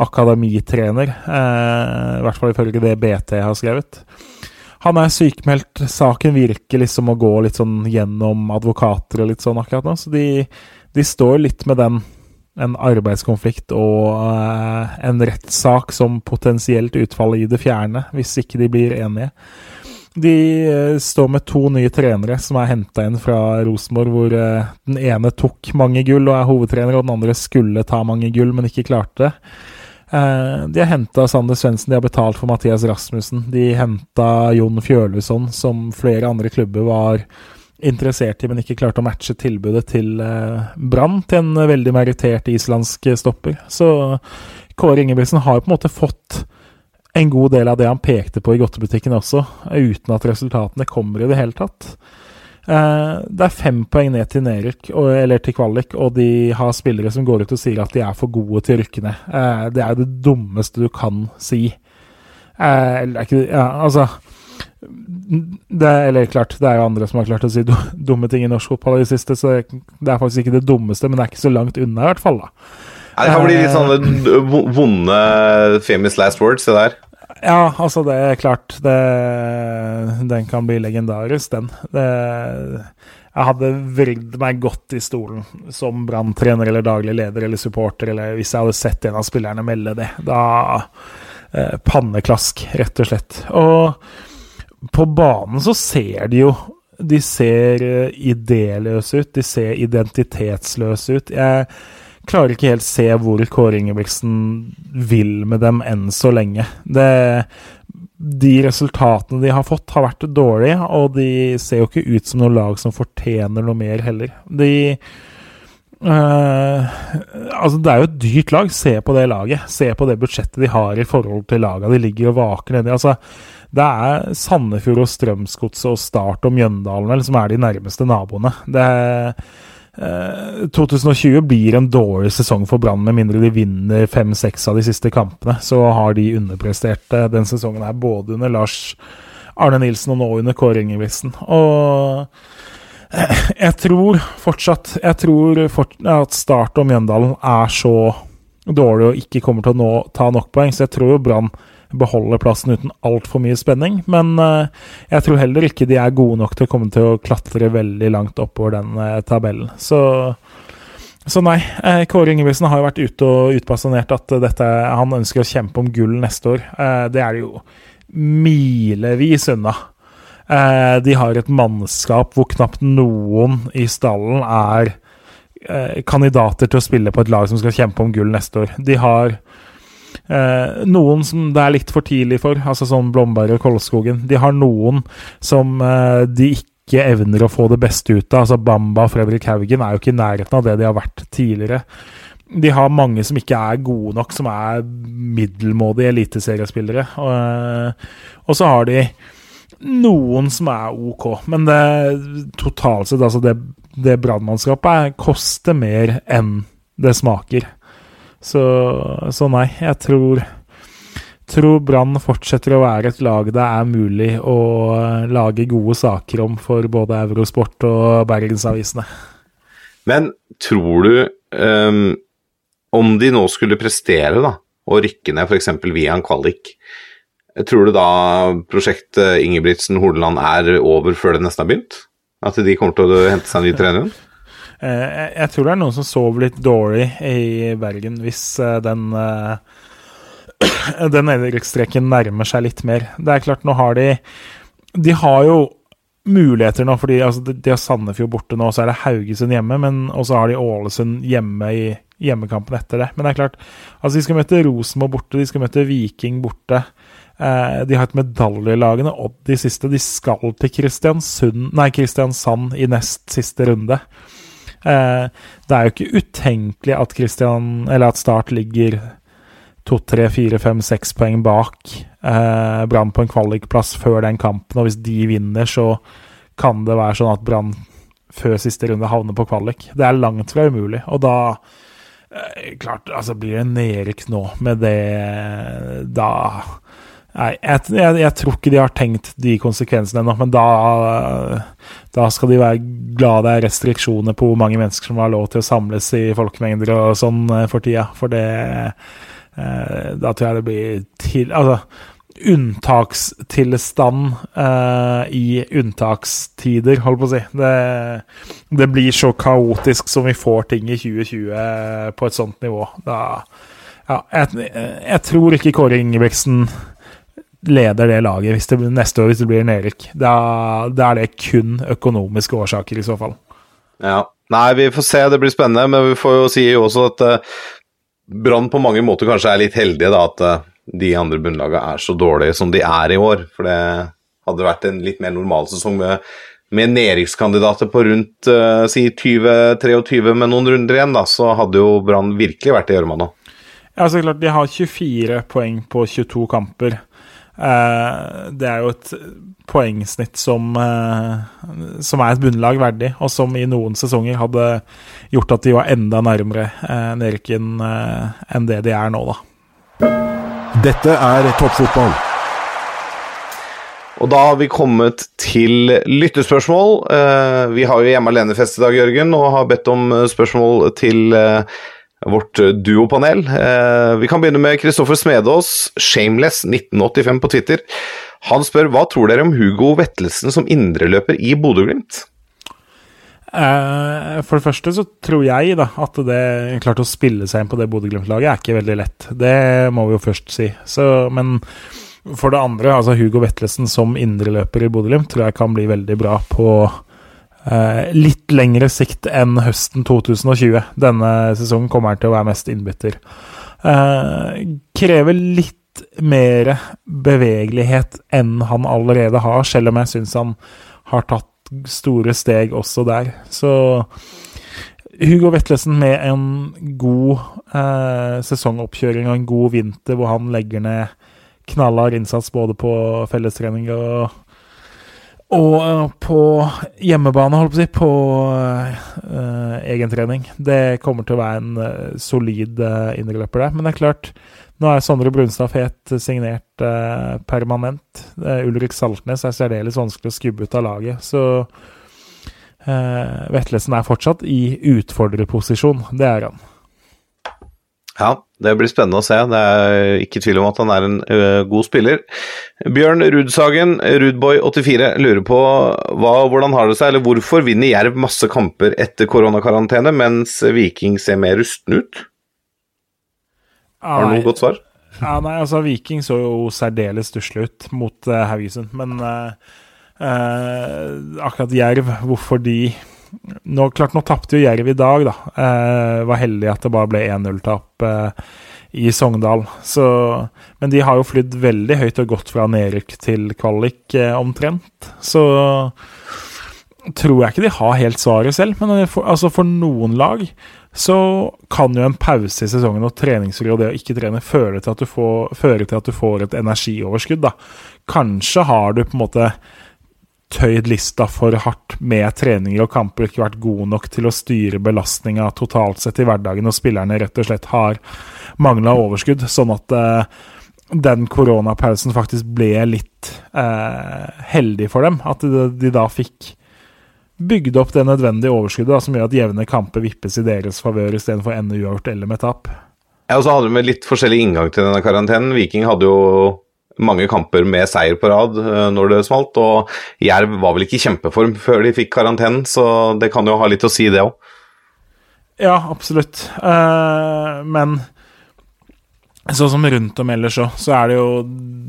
akademitrener, eh, i hvert fall ifølge det BT har skrevet. Han er sykemeldt. Saken virker liksom å gå litt sånn gjennom advokater og litt sånn akkurat nå, så de, de står litt med den en arbeidskonflikt og uh, en rettssak som potensielt utfaller i det fjerne, hvis ikke de blir enige. De uh, står med to nye trenere som er henta inn fra Rosenborg, hvor uh, den ene tok mange gull og er hovedtrener, og den andre skulle ta mange gull, men ikke klarte det. De har henta Sander Svendsen, de har betalt for Mathias Rasmussen. De henta Jon Fjørlusson, som flere andre klubber var interessert i, men ikke klarte å matche tilbudet til eh, Brann, til en veldig merittert islandsk stopper. Så Kåre Ingebrigtsen har på en måte fått en god del av det han pekte på i godtebutikken også, uten at resultatene kommer i det hele tatt. Eh, det er fem poeng ned til nedrykk, eller til kvalik, og de har spillere som går ut og sier at de er for gode til å rykke ned. Eh, det er det dummeste du kan si. Eh, eller er Ja, altså det, eller klart, det er jo andre som har klart å si dumme ting i norsk fotball i det siste, så det er faktisk ikke det dummeste, men det er ikke så langt unna, i hvert fall. da. Nei, det kan bli litt sånne vonde famous last words, det der. Ja, altså, det er klart det, Den kan bli legendarisk, den. Det, jeg hadde vridd meg godt i stolen som Brann-trener eller daglig leder eller supporter, eller hvis jeg hadde sett en av spillerne melde det. Da eh, Panneklask, rett og slett. Og på banen så ser de jo De ser eh, idéløse ut, de ser identitetsløse ut. Jeg klarer ikke helt se hvor Kåre Ingebrigtsen vil med dem enn så lenge. Det, de resultatene de har fått, har vært dårlige, og de ser jo ikke ut som noe lag som fortjener noe mer heller. De eh, altså Det er jo et dyrt lag. Se på det laget. Se på det budsjettet de har i forhold til laga de ligger og vaker nedi. Altså, det er Sandefjord og Strømsgodset og Start og Mjøndalen vel, som er de nærmeste naboene. Det Eh, 2020 blir en dårlig sesong for Brann, med mindre de vinner fem-seks av de siste kampene. Så har de underprestert eh, den sesongen her, både under Lars Arne Nilsen og nå under Kåre Ingebrigtsen. Og eh, jeg tror fortsatt Jeg tror fort, at Start og Mjøndalen er så dårlig og ikke kommer til å nå, ta nok poeng, så jeg tror Brann beholder plassen uten altfor mye spenning. Men eh, jeg tror heller ikke de er gode nok til å komme til å klatre veldig langt oppover den eh, tabellen. Så, så nei. eh, Kåre Ingebrigtsen har jo vært ute og utbasunert at dette, han ønsker å kjempe om gull neste år. Det er det jo milevis unna. De har et mannskap hvor knapt noen i stallen er kandidater til å spille på et lag som skal kjempe om gull neste år. De har Eh, noen som det er litt for tidlig for, altså sånn Blomberg og Kolskogen. De har noen som eh, de ikke evner å få det beste ut av. Altså Bamba og Fredrik Haugen er jo ikke i nærheten av det de har vært tidligere. De har mange som ikke er gode nok, som er middelmådige eliteseriespillere. Og, eh, og så har de noen som er ok, men det totalt sett, altså det, det brannmannskapet koster mer enn det smaker. Så, så nei, jeg tror tror Brann fortsetter å være et lag det er mulig å lage gode saker om for både Eurosport og Bergensavisene. Men tror du um, Om de nå skulle prestere da, og rykke ned f.eks. via en kvalik, tror du da prosjektet Ingebrigtsen-Hordaland er over før det nesten har begynt? At de kommer til å hente seg en ny trener? Eh, Jeg, tror det er noen som sover litt dårlig i Bergen hvis eh, den eh, den nedrykksstreken nærmer seg litt mer. Det er klart, nå har de De har jo muligheter nå, fordi altså, de de har Sandefjord borte nå, så er det Haugesund hjemme, men og så har de Ålesund hjemme i hjemmekampen etter det. Men det er klart, altså de skal møte Rosenborg borte, de skal møte Viking borte. Eh, de har et medaljelagene Odd i siste. De skal til Kristiansund, nei, Kristiansand i nest siste runde. Det er jo ikke utenkelig at, Christian, at Start ligger to, tre, fire, fem, seks poeng bak eh, Brann på en kvalikplass før den kampen. Og hvis de vinner, så kan det være sånn at Brann før siste runde havner på kvalik. Det er langt fra umulig. Og da eh, Klart, altså blir det nedrykk nå med det Da Nei, jeg, jeg, jeg, tror ikke de har tenkt de konsekvensene ennå, men da, da skal de være glad det er restriksjoner på hvor mange mennesker som har lov til å samles i folkemengder og sånn eh, for tida. For det eh, Da tror jeg det blir til Altså, unntakstilstand eh, i unntakstider, holdt på å si. Det, det, blir så kaotisk som vi får ting i 2020 på et sånt nivå. Da Ja, jeg, jeg tror ikke Kåre Ingebrigtsen leder det laget hvis det, neste år hvis det blir nedrykk. Da, da er det kun økonomiske årsaker, i så fall. Ja. Nei, vi får se, det blir spennende. Men vi får jo si også at uh, Brann på mange måter kanskje er litt heldige, da. At uh, de andre bunnlagene er så dårlige som de er i år. For det hadde vært en litt mer normal sesong med, med nedrykkskandidater på rundt uh, si 20-23 med noen runder igjen, da, så hadde jo Brann virkelig vært i gjørma nå. Ja, så klart. De har 24 poeng på 22 kamper. Uh, det er jo et poengsnitt som, uh, som er et bunnlag verdig, og som i noen sesonger hadde gjort at de var enda nærmere uh, nedrykken enn det de er nå, da. Dette er toppfotball. Og da har vi kommet til lyttespørsmål. vi har jo Hjemme alene-fest i dag, Jørgen, og har bedt om spørsmål til vårt duopanel. Eh, vi kan begynne med Kristoffer Smedås, Shameless 1985 på Twitter. Han spør hva tror dere om Hugo Vettelsen som indreløper i Bodø-Glimt? Eh, for det første så tror jeg da at det klart å spille seg inn på det Bodø-Glimt-laget er ikke veldig lett. Det må vi jo først si. Så, men for det andre, altså Hugo Vettelsen som indreløper i Bodø-Glimt tror jeg kan bli veldig bra på litt lengre sikt enn høsten 2020. Denne sesongen kommer til å være mest innbytter. Uh, krever litt mer bevegelighet enn han allerede har, selv om jeg syns han har tatt store steg også der. Så Hugo Vetlesen med en god uh, sesongoppkjøring og en god vinter hvor han legger ned knallhard innsats både på fellestrening og og eh, på hjemmebane, holdt på å si, på uh, egentrening. Det kommer til å være en uh, solid uh, indreløper der. Men det er klart, nå er Sondre Brunstad Fet signert uh, permanent. Ulrik Saltnes er særdeles vanskelig å skubbe ut av laget. Så Vetlesen er fortsatt i utfordrerposisjon. Det er han. Ja, det blir spennende å se. Det er ikke tvil om at han er en uh, god spiller. Bjørn Rudsagen, Rudboy84, lurer på hva, hvordan har det seg, eller hvorfor vinner Jerv masse kamper etter koronakarantene, mens Viking ser mer rusten ut? Ja, har du noe godt svar? Ja, nei, altså Viking så jo særdeles stusslig ut mot uh, Haugesund, men uh, akkurat Jerv, hvorfor de nå, klart, nå tapte jo Jerv i dag, da. Eh, var heldig at det bare ble 1-0-tap eh, i Sogndal. Så, men de har jo flydd veldig høyt og gått fra nedrykk til kvalik, eh, omtrent. Så tror jeg ikke de har helt svaret selv. Men for, altså for noen lag så kan jo en pause i sesongen og treningsro og det å ikke trene føre til at du får, til at du får et energioverskudd. da. Kanskje har du på en måte tøyd lista for hardt med treninger og kamper, ikke vært god nok til å styre belastninga totalt sett i hverdagen, og spillerne rett og slett har mangla overskudd. Sånn at eh, den koronapausen faktisk ble litt eh, heldig for dem. At de, de, da fikk bygd opp det nødvendige overskuddet da, som gjør at jevne kamper vippes i deres favør istedenfor ende uavgjort eller med tap. Ja, og så hadde vi litt forskjellig inngang til denne karantenen. Viking hadde jo mange kamper med seier på rad uh, når det smalt. Og Jerv var vel ikke i kjempeform før de fikk karantenen, så det kan jo ha litt å si, det òg. Ja, absolutt. Uh, men sånn som rundt om ellers òg, så er det jo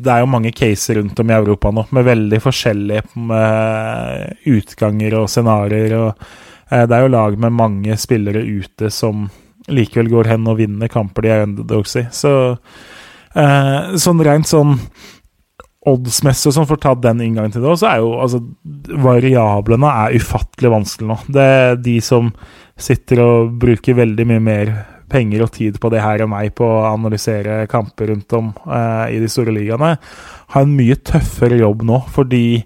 Det er jo mange caser rundt om i Europa nå med veldig forskjellige uh, utganger og scenarioer. Og det er jo lag med mange spillere ute som likevel går hen og vinner kamper de er underdogs i. Så Eh, sånn rent sånn oddsmessig sånn, for å ta den inngangen til det, så er jo altså Variablene er ufattelig vanskelig nå. Det er de som sitter og bruker veldig mye mer penger og tid på det her og meg på å analysere kamper rundt om eh, i de store ligaene, har en mye tøffere jobb nå, fordi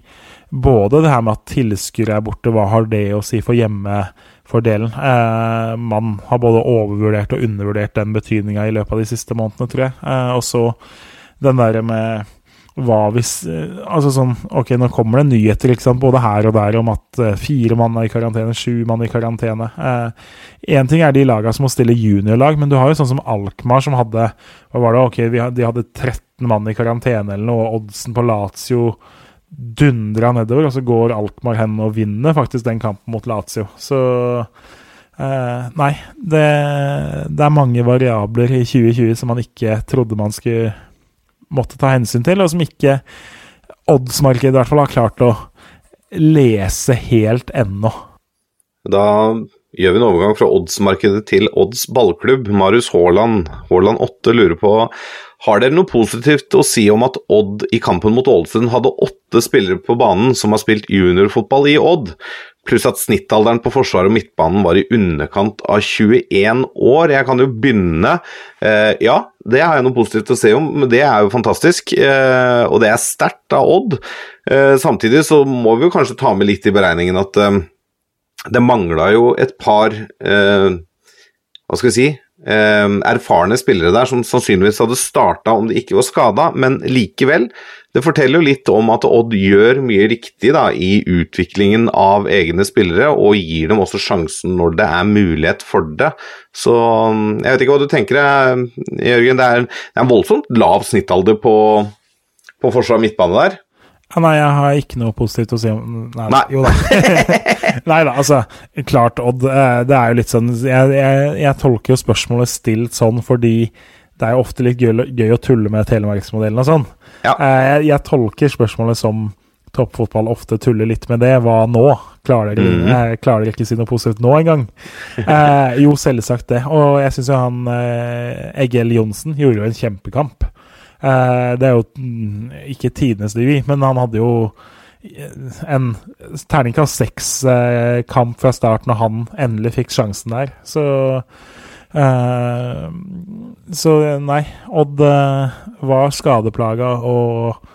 både det her med at tilskuere er borte, hva har det å si for hjemmefordelen? Eh, man har både overvurdert og undervurdert den betydninga i løpet av de siste månedene, tror jeg. Eh, og så den derre med hva hvis eh, Altså sånn Ok, nå kommer det nyheter ikke sant, både her og der om at eh, fire mann er i karantene, sju mann i karantene. Én ting er de lagene som må stille juniorlag, men du har jo sånn som Alkmaar, som hadde Hva var det? Ok, de hadde 13 mann i karantene eller noe, og oddsen på Lazio dundra nedover, og så går Alkmaar hen og vinner faktisk den kampen mot Lazio. Så eh, Nei, det, det er mange variabler i 2020 som man ikke trodde man skulle måtte ta hensyn til, og som ikke oddsmarkedet i hvert fall har klart å lese helt ennå. Da gjør vi en overgang fra oddsmarkedet til odds ballklubb. Marius Haaland, Haaland 8, lurer på har dere noe positivt å si om at Odd i kampen mot Ålesund hadde åtte spillere på banen som har spilt juniorfotball i Odd, pluss at snittalderen på forsvaret og midtbanen var i underkant av 21 år? Jeg kan jo begynne. Eh, ja, det har jeg noe positivt å si om, men det er jo fantastisk. Eh, og det er sterkt av Odd. Eh, samtidig så må vi jo kanskje ta med litt i beregningen at eh, det mangla jo et par eh, Hva skal vi si erfarne spillere der som sannsynligvis hadde starta om de ikke var skada, men likevel. Det forteller jo litt om at Odd gjør mye riktig da, i utviklingen av egne spillere, og gir dem også sjansen når det er mulighet for det. Så jeg vet ikke hva du tenker, eh, Jørgen. Det er, det er en voldsomt lav snittalder på, på forsvar midtbane der. Ja, nei, jeg har ikke noe positivt å si om Nei, Nei. jo da. nei da, altså. Klart, Odd. eh, Det er jo litt sånn Jeg, jeg, jeg tolker jo spørsmålet stilt sånn fordi det er jo ofte litt gøy, gøy å tulle med telemarksmodellen og sånn. Ja. Eh, Jeg, jeg tolker spørsmålet som toppfotball ofte tuller litt med det. Hva nå? Klarer dere, mm jeg klarer dere ikke å si noe positivt nå engang? Eh, jo, selvsagt det. Og jeg syns jo han eh, Egil Johnsen gjorde jo en kjempekamp. Eh, det er jo mm, ikke tidenes divi, men han hadde jo eh, en terningkast seks-kamp fra start når han endelig fikk sjansen der. Så eh, Så nei, Odd eh, var skadeplaga og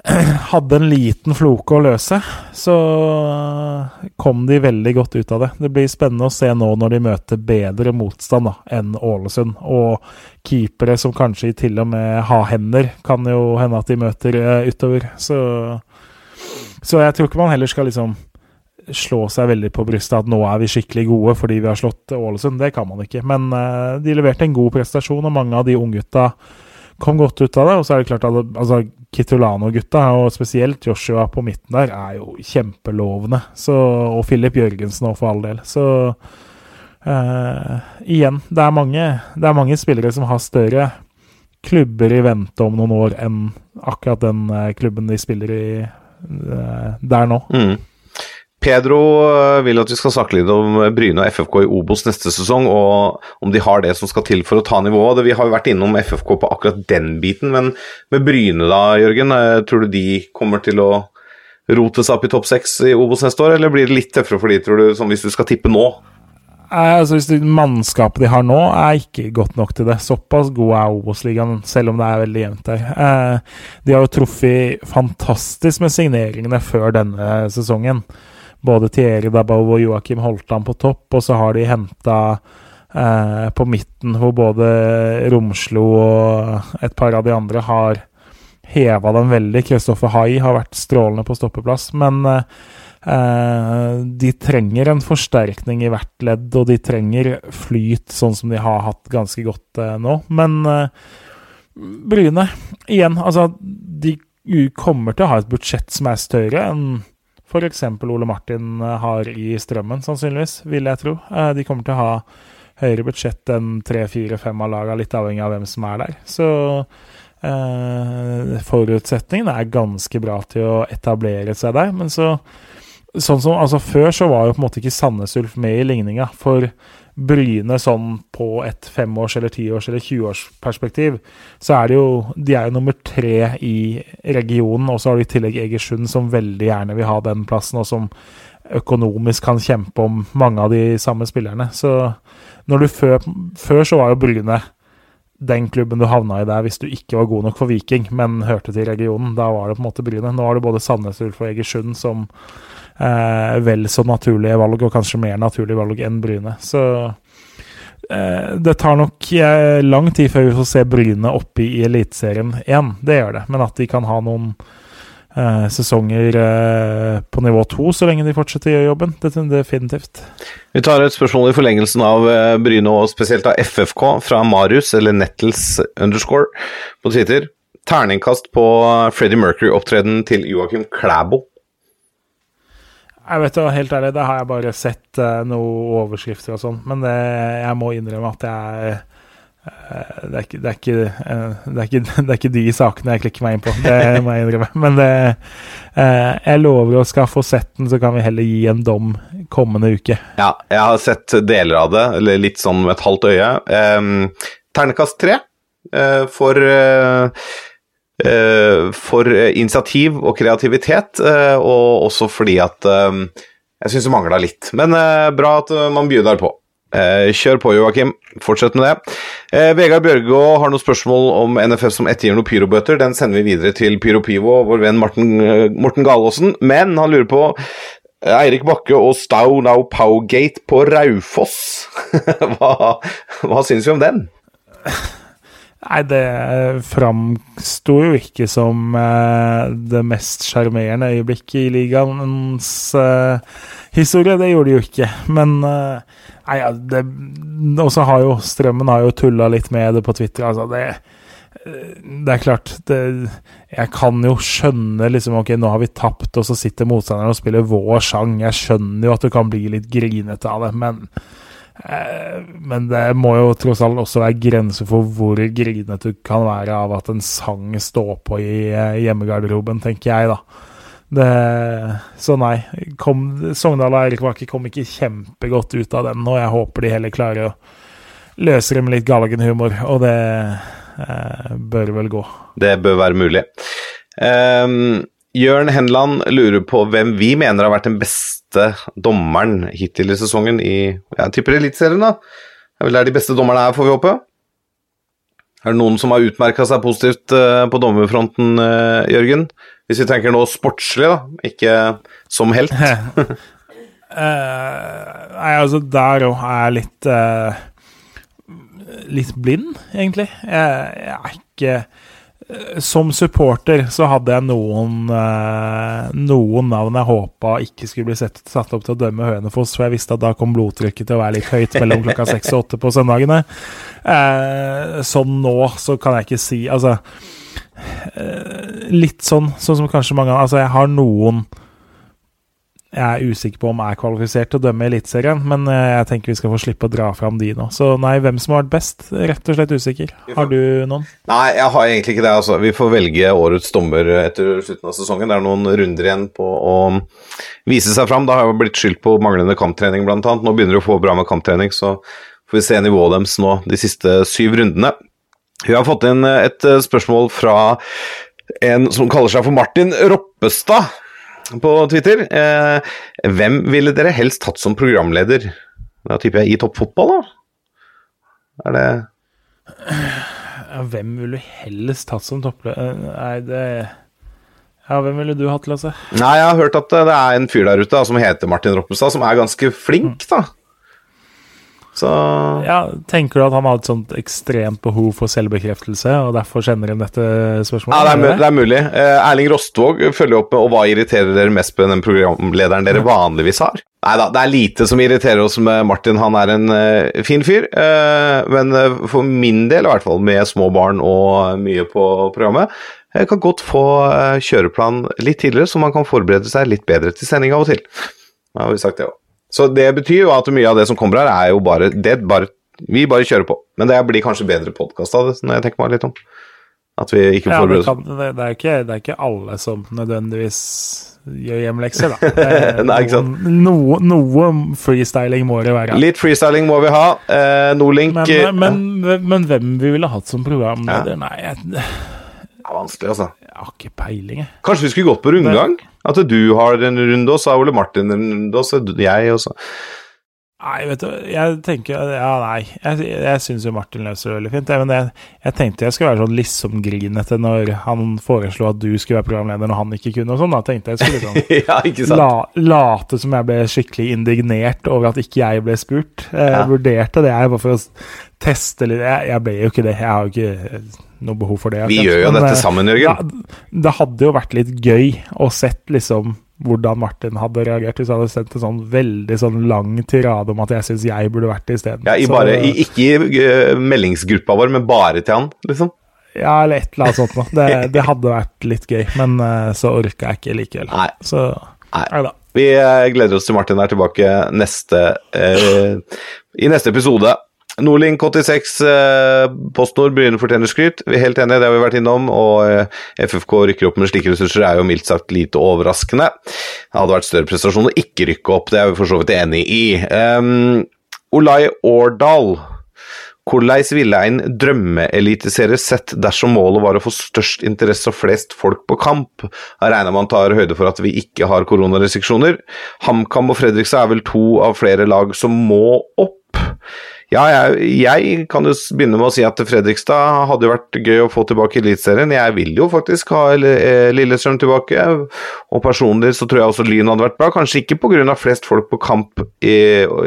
hadde en liten floke å løse, så eh, kom de veldig godt ut av det. Det blir spennende å se nå når de møter bedre motstand da, enn Ålesund. Og keepere som kanskje til og med har hender, kan jo hende at de møter eh, utover. Så, så jeg tror ikke man heller skal liksom slå seg veldig på brystet at nå er vi skikkelig gode fordi vi har slått Ålesund. Det kan man ikke. Men uh, de leverte en god prestasjon, og mange av de unggutta kom godt ut av det. Og så er det klart at altså, Kitolano-gutta, og spesielt Joshua på midten der, er jo kjempelovende. Så, og Filip Jørgensen òg, for all del. Så uh, igjen, det er, mange, det er mange spillere som har større klubber i vente om noen år enn akkurat den eh, klubben de spiller i der nå. Mm. Pedro øh, vil at vi skal snakke litt om Bryne og FFK i Obos neste sesong, og om de har det som skal til for å ta nivået. Vi har jo vært innom FFK på akkurat den biten, men med Bryne da, Jørgen, øh, tror du de kommer til å rote seg opp i topp seks i Obos neste år, eller blir det litt tøffere for de, tror du, som hvis du skal tippe nå? Altså hvis det Mannskapet de har nå, er ikke godt nok til det. Såpass god er Obos-ligaen, selv om det er veldig jevnt der. Eh, de har jo truffet fantastisk med signeringene før denne sesongen. Både Thierry Dabov og Joakim Holtan på topp, og så har de henta eh, på midten hvor både Romslo og et par av de andre har heva dem veldig. Kristoffer Hai har vært strålende på stoppeplass, men Eh, de trenger en forsterkning i hvert ledd, og de trenger flyt, sånn som de har hatt ganske godt eh, nå. Men eh, Bryne, igjen, altså De kommer til å ha et budsjett som er større enn f.eks. Ole Martin eh, har i Strømmen, sannsynligvis, vil jeg tro. Eh, de kommer til å ha høyere budsjett enn tre, fire, fem av laga, litt avhengig av hvem som er der. Så eh, forutsetningene er ganske bra til å etablere seg der, men så Sånn som, altså Før så var jo på en måte ikke Sandnes Ulf med i ligninga. For Bryne sånn på et femårs- eller tiårs- eller tjueårsperspektiv, så er det jo De er jo nummer tre i regionen, og så har du i tillegg Egersund, som veldig gjerne vil ha den plassen, og som økonomisk kan kjempe om mange av de samme spillerne. Så når du før, før så var jo Bryne den klubben du havna i der hvis du ikke var god nok for Viking, men hørte til regionen. Da var det på en måte Bryne. Nå har du både Sandnes Ulf og Egersund som eh, vel så naturlige valg, og kanskje mer naturlige valg enn Bryne. Så eh, Det tar nok eh, lang tid før vi får se Bryne oppe i Eliteserien igjen. Det gjør det. Men at de kan ha noen eh, sesonger eh, på nivå to så lenge de fortsetter å gjøre jobben, det er definitivt. Vi tar et spørsmål i forlengelsen av eh, Bryne, og spesielt av FFK, fra Marius, eller Nettles underscore, på Twitter. Terningkast på Freddie Mercury-opptreden til Joakim Klæbo. Jeg vet jo, helt ærlig, det har jeg bare sett uh, noen overskrifter og sånn, men det, jeg må innrømme at jeg eh, det, er ikke, det, er ikke, eh, det, er ikke, det er ikke de sakene jeg klikker meg inn på, det må jeg innrømme. Men det, eh, jeg lover å skal få sett den, så kan vi heller gi en dom kommende uke. Ja, jeg har sett deler av det, eller litt sånn med et halvt øye. Um, Ternekast tre eh, for eh, eh, for initiativ og kreativitet, eh, og også fordi at eh, jeg syns det mangla litt. Men eh, bra at eh, man begynner på. Eh, kjør på, Joakim. Fortsett med det. Eh, Vegard Bjørgå har noen spørsmål om NFF som ettergir noen pyrobøter. Den sender vi videre til Pyro Pivo og vår venn Morten, eh, Morten Galaasen. Men han lurer på eh, Eirik Bakke og Stau Now Powgate på Raufoss. hva, hva syns vi om den? Nei, det framsto jo ikke som eh, det mest sjarmerende øyeblikket i ligaens eh, historie. Det gjorde det jo ikke. Men eh, Nei, ja, det Og så har jo Strømmen har jo tulla litt med det på Twitter. Altså, det eh, det er klart det, Jeg kan jo skjønne liksom Ok, nå har vi tapt, og så sitter motstanderen og spiller vår sang. Jeg skjønner jo at du kan bli litt grinete av det, men Men det må jo tross alt også være grenser for hvor grinete du kan være av at en sang står på i eh, hjemmegarderoben, tenker jeg, da. Det, så nei. Kom, Sogndal og Eirik kom ikke kjempegodt ut av den, og jeg håper de heller klarer å løse det med litt galgenhumor, og det eh, bør vel gå. Det bør være mulig. Um, Jørn Henland lurer på hvem vi mener har vært den beste dommeren hittil i sesongen i Jeg tipper Eliteserien, da. Det er vel der de beste dommerne er, får vi håpe. Er det noen som har utmerka seg positivt uh, på dommerfronten, uh, Jørgen? Hvis vi tenker nå sportslig, da, ikke som helt. Uh, nei, altså, der òg er jeg litt uh, Litt blind, egentlig. Jeg, jeg er ikke eh, Som supporter så hadde jeg noen eh, Noen navn jeg håpa ikke skulle bli sett, satt opp til å dømme Hønefoss, for jeg visste at da kom blodtrykket til å være litt høyt mellom klokka seks og åtte på søndagene. Sånn nå så kan jeg ikke si Altså eh, Litt sånn, sånn som kanskje mange Altså, jeg har noen jeg er usikker på om jeg er kvalifisert til å dømme Eliteserien, men eh, jeg tenker vi skal få slippe å dra fram de nå. Så nei, hvem som har vært best? Rett og slett usikker. Har du noen? Nei, jeg har egentlig ikke det. altså. Vi får velge årets dommer etter slutten av sesongen. Det er noen runder igjen på å vise seg fram. Da har jeg blitt skyldt på manglende kamptrening, blant annet. Nå begynner de å få bra med kamptrening, så får vi se nivået deres nå de siste syv rundene. Vi har fått inn et eh, spørsmål fra en som kaller seg for Martin Roppestad på Twitter. Eh, hvem ville dere helst hatt som programleder? Da tipper jeg i toppfotball, da? Er det Ja, hvem ville du helst hatt som topplø... eh, Nei, det Ja, hvem ville du hatt, Lasse? Nei, jeg har hørt at det er en fyr der ute da, som heter Martin Roppestad, som er ganske flink, da. Så Ja, Tenker du at han har et sånt ekstremt behov for selvbekreftelse, og derfor sender inn dette Ja, spørsmålet? det er, det er mulig. Eh, Erling Rostvåg følger opp med Og hva irriterer dere mest med den programlederen dere vanligvis har? Nei da, det er lite som irriterer oss med Martin. Han er en eh, fin fyr. eh, men eh, for min del, i hvert fall med små barn og mye på programmet, jeg kan godt få eh, kjøreplan litt tidligere, så man kan forberede seg litt bedre til sending av og til. Da har vi sagt det òg. Så det betyr jo at mye av det som kommer her, er jo bare det bare, Vi bare kjører på. Men det blir kanskje bedre podkast av det, når jeg tenker meg litt om. At vi ikke Ja, forbereder oss. det, det, er ikke, det er ikke alle som nødvendigvis gjør hjemlekser, da. Er Nei, ikke sant. Noe, noe freestyling må det være. Litt freestyling må vi ha. Eh, Nordlink Men, eh, men, men hvem vi ville hatt som programleder? Nei, jeg, Det er vanskelig, altså. jeg har ikke peiling, jeg. Kanskje vi skulle gått på rundgang? At du har en runde, og så har Ole Martin en runde, og så jeg, og så Nei, vet du, jeg tenker Ja, nei. Jeg, jeg syns jo Martin løser det veldig fint. Jeg, men jeg, jeg tenkte jeg skulle være sånn liksom-grinete når han foreslo at du skulle være programleder når han ikke kunne og sånn. Da tenkte jeg skulle sånn ja, ikke sant? la, late som jeg ble skikkelig indignert over at ikke jeg ble spurt. Jeg Ja. vurderte det jeg bare for å teste litt. Jeg, jeg ble jo ikke det. Jeg har jo ikke noe behov for det. Vi gjør jo Men, dette sammen, Jørgen. Da, det hadde jo vært litt gøy å sett liksom hvordan Martin hadde reagert hvis han hadde sendt en sånn veldig sånn lang tirade om at jeg syns jeg burde vært det isteden. Ja, i Så- i, ikke i eh, meldingsgruppa vår, men bare til han, liksom. Ja, eller et eller annet sånt noe. Det, det hadde vært litt gøy, men eh, så orka jeg ikke likevel. Nei. Så Nei. nei da. Vi eh, gleder oss til Martin er tilbake neste, eh, i neste episode. Nordlink 86, eh, PostNord, å fortjener skryt. Vi er helt enige, det har vi vært innom. Og eh, FFK rykker opp med slike ressurser er jo mildt sagt lite overraskende. Det hadde vært større prestasjon å ikke rykke opp, det er vi for så vidt enig i. Um, Olai Årdal. Hvordan ville en drømmeeliteserie sett dersom målet var å få størst interesse og flest folk på kamp? Jeg regner man tar høyde for at vi ikke har koronarestriksjoner. HamKam og Fredrikstad er vel to av flere lag som må opp. Ja, jeg, jeg kan jo begynne med å si at Fredrikstad hadde jo vært gøy å få tilbake i Eliteserien. Jeg vil jo faktisk ha eh, Lillestrøm tilbake, og personlig så tror jeg også Lyn hadde vært bra. Kanskje ikke pga. flest folk på kamp i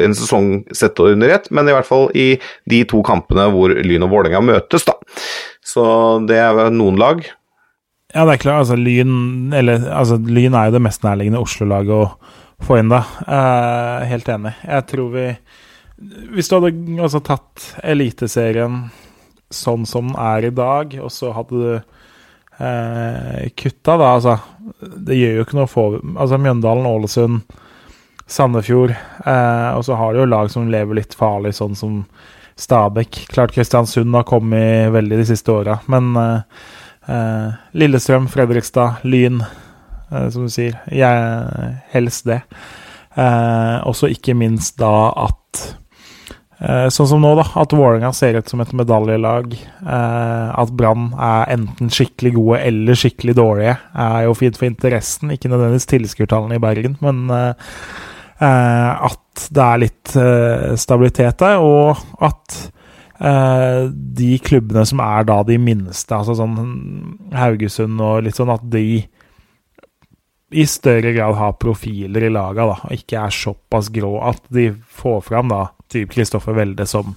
en sesong sett under ett, men i hvert fall i de to kampene hvor Lyn og Vålerenga møtes, da. Så det er noen lag. Ja, det er klart. Altså, Lyn, eller, altså, Lyn er jo det mest nærliggende Oslo-laget å få inn, da. Eh, helt enig. Jeg tror vi Hvis du hadde altså, tatt Eliteserien sånn som den er i dag, og så hadde du eh, kutta, da Altså, det gjør jo ikke noe å få Altså, Mjøndalen, Ålesund, Sandefjord, eh, og så har du jo lag som lever litt farlig, sånn som Stabæk. Klart Kristiansund har kommet veldig de siste åra, men eh, Eh, Lillestrøm, Fredrikstad, Lyn, eh, som du sier. Jeg, helst det. Eh, også ikke minst da at Sånn som nå, da. At Vålerenga ser ut som et medaljelag. Eh, at Brann er enten skikkelig gode eller skikkelig dårlige, er jo fint for interessen. Ikke nødvendigvis tilskuertallene i Bergen, men eh, eh, at det er litt eh, stabilitet der, og at eh, de klubbene som er da de minste, altså sånn Haugesund og litt sånn, at de i større grad har profiler i laga, da, og ikke er såpass grå at de får fram da typ Kristoffer Welde som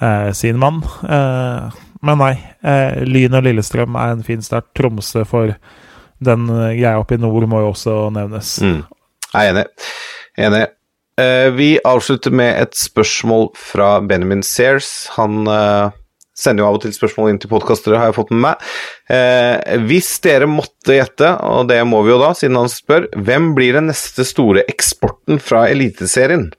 eh, sin mann. Eh, men nei, eh, Lyn og Lillestrøm er en fin start. Tromsø for den eh, greia oppe i nord må jo også nevnes. Mm. Jeg er enig. Enig. Eh, vi avslutter med et spørsmål fra Benjamin Sears. Han eh, sender jo av og til spørsmål inn til podkastere, har jeg fått med meg. Eh, hvis dere måtte gjette, og det må vi jo da, siden han spør, hvem blir den neste store eksporten fra Eliteserien?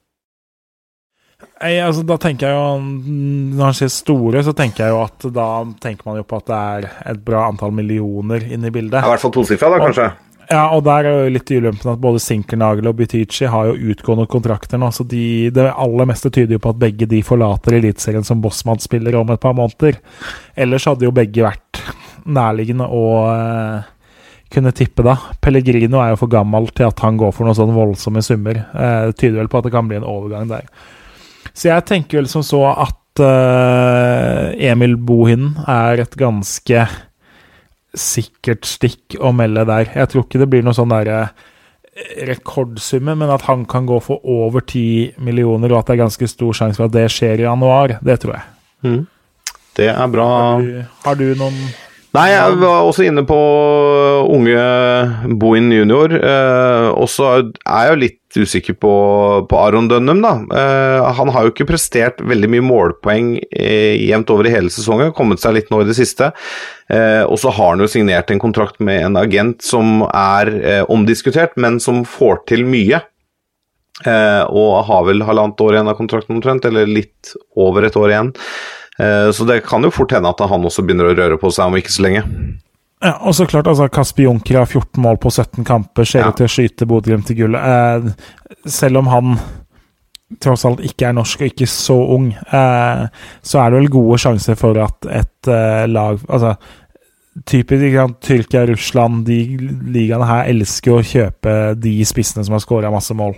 Nei, altså da tenker jeg jo Når han sier store, så tenker jeg jo at da tenker man jo på at det er et bra antall millioner inne i bildet. I hvert fall tosifra, da, kanskje? Ja, og der er jo litt ulempen at både Sinkernagel og Butichi har jo utgående kontrakter nå, så de, det aller meste tyder jo på at begge de forlater Eliteserien som Bossmann-spillere om et par måneder. Ellers hadde jo begge vært nærliggende å eh, kunne tippe, da. Pellegrino er jo for gammel til at han går for noen sånn voldsomme summer. Eh, det tyder vel på at det kan bli en overgang der. Så jeg tenker vel som så at uh, Emil Bohinen er et ganske sikkert stikk å melde der. Jeg tror ikke det blir noe sånn derre rekordsumme, men at han kan gå for over 10 millioner, og at det er ganske stor sjanse for at det skjer i januar, det tror jeg. Det er bra. Har du, har du noen Nei, jeg var også inne på unge Bohin junior. Eh, og så er jeg jo litt usikker på, på Aron Dønnum, da. Eh, han har jo ikke prestert veldig mye målpoeng eh, jevnt over i hele sesongen, kommet seg litt nå i det siste. Eh, og så har han jo signert en kontrakt med en agent som er eh, omdiskutert, men som får til mye. Eh, og har vel halvannet år igjen av kontrakten omtrent, eller litt over et år igjen. Eh, Så det kan jo fort hende at han også begynner å røre på seg om ikke så lenge. Ja, og så klart, altså, Kasper Junker har 14 mål på 17 kamper, ser Ja. til å skyte Bodø-Glimt til gullet. Eh, selv om han tross alt ikke er norsk og ikke så ung, eh, så er det vel gode sjanser for at et eh, lag Altså, typisk ikke sant, Tyrkia, Russland, de ligaene her elsker å kjøpe de spissene som har skåra masse mål.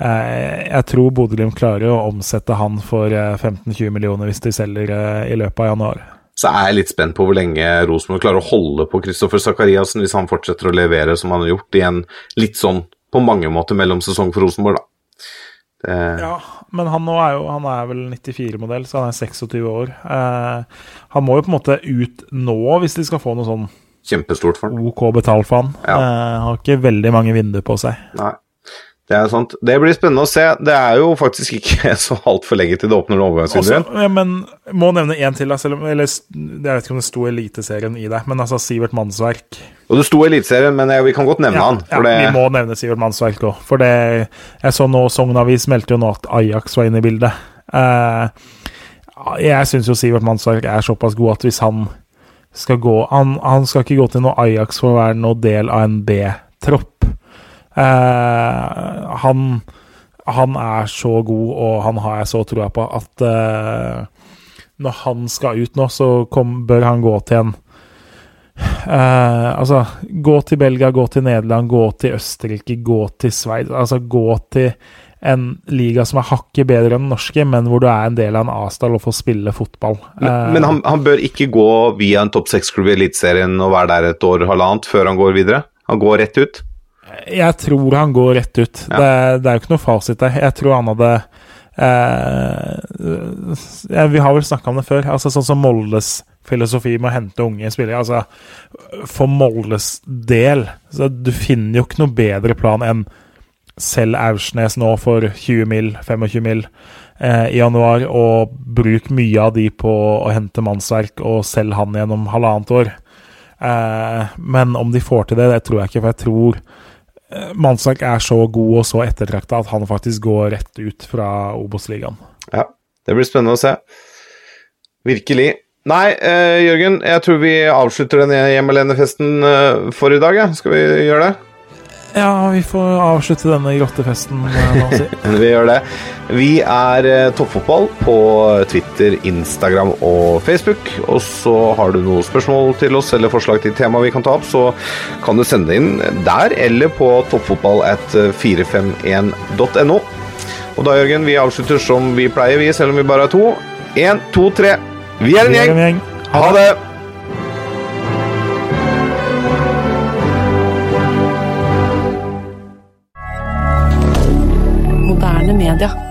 eh, Jeg tror Bodø-Glimt klarer å omsette han for eh, 15-20 millioner hvis de selger eh, i løpet av januar. Så er jeg litt spent på hvor lenge Rosenborg klarer å holde på Kristoffer Sakariassen hvis han fortsetter å levere som han har gjort i en litt sånn på mange måter mellomsesong for Rosenborg, da. Det, Ja, men han nå er jo Han er vel 94-modell, så han er 26 år. Eh, han må jo på en måte ut nå hvis de skal få noe sånn Kjempestort for han. OK betalt for han. Ja. Eh, har ikke veldig mange vinduer på seg. Nei. Det er sant. Det blir spennende å se. Det er jo faktisk ikke så altfor lenge til det åpner overgangsvinduet. ja, men må nevne én til, selv om eller, Jeg vet ikke om det sto Eliteserien i det, men altså Sivert Mannsverk. Og det sto Eliteserien, men jeg, vi kan godt nevne han. ja, det, vi må nevne Sivert Mannsverk òg. For det Jeg så nå Sogn Avis meldte jo nå at Ajax var inne i bildet. Uh, jeg syns jo Sivert Mannsverk er såpass god at hvis han skal gå Han, han skal ikke gå til noe Ajax for å være noe del av en B-tropp. Eh, han han er så god, og han har jeg så troa på, at eh, når han skal ut nå, så kom, bør han gå til en eh, Altså, gå til Belgia, gå til Nederland, gå til Østerrike, gå til Sveits. Altså, gå til en liga som er hakket bedre enn den norske, men hvor du er en del av en A-stall og får spille fotball. men, men han, han bør ikke gå via en topp seks-klubb i Eliteserien og være der et år halvannet før han går videre. Han går rett ut. Jeg tror han går rett ut. Ja. Det, det er jo ikke noe fasit der. Jeg tror han hadde eh, Vi har vel snakka om det før. Altså Sånn som Moldes filosofi med å hente unge spillere. Altså For Moldes del så Du finner jo ikke noe bedre plan enn selg Aursnes nå for 20 mil, 25 mil eh, i januar, og bruk mye av de på å hente mannsverk, og selg han gjennom halvannet år. Eh, men om de får til det, det tror jeg ikke, for jeg tror Mannsverk er så god og så ettertrakta at han faktisk går rett ut fra Obos-ligaen. Ja, det blir spennende å se. Virkelig. Nei, eh, Jørgen, jeg tror vi avslutter denne hjemmelenefesten eh, for i dag. Ja. Skal vi gjøre det? Ja, vi får avslutte denne grottefesten eh. Vi gjør det. Vi er eh, Toppfotball på Twitter, Instagram og Facebook. Og så har du noen spørsmål til oss eller forslag til tema vi kan ta opp, så kan du sende inn der eller på toppfotballat451.no. Og da, Jørgen, vi avslutter som vi pleier, vi, selv om vi bare er to. Én, to, tre. Vi er en gjeng. Ha det! d'un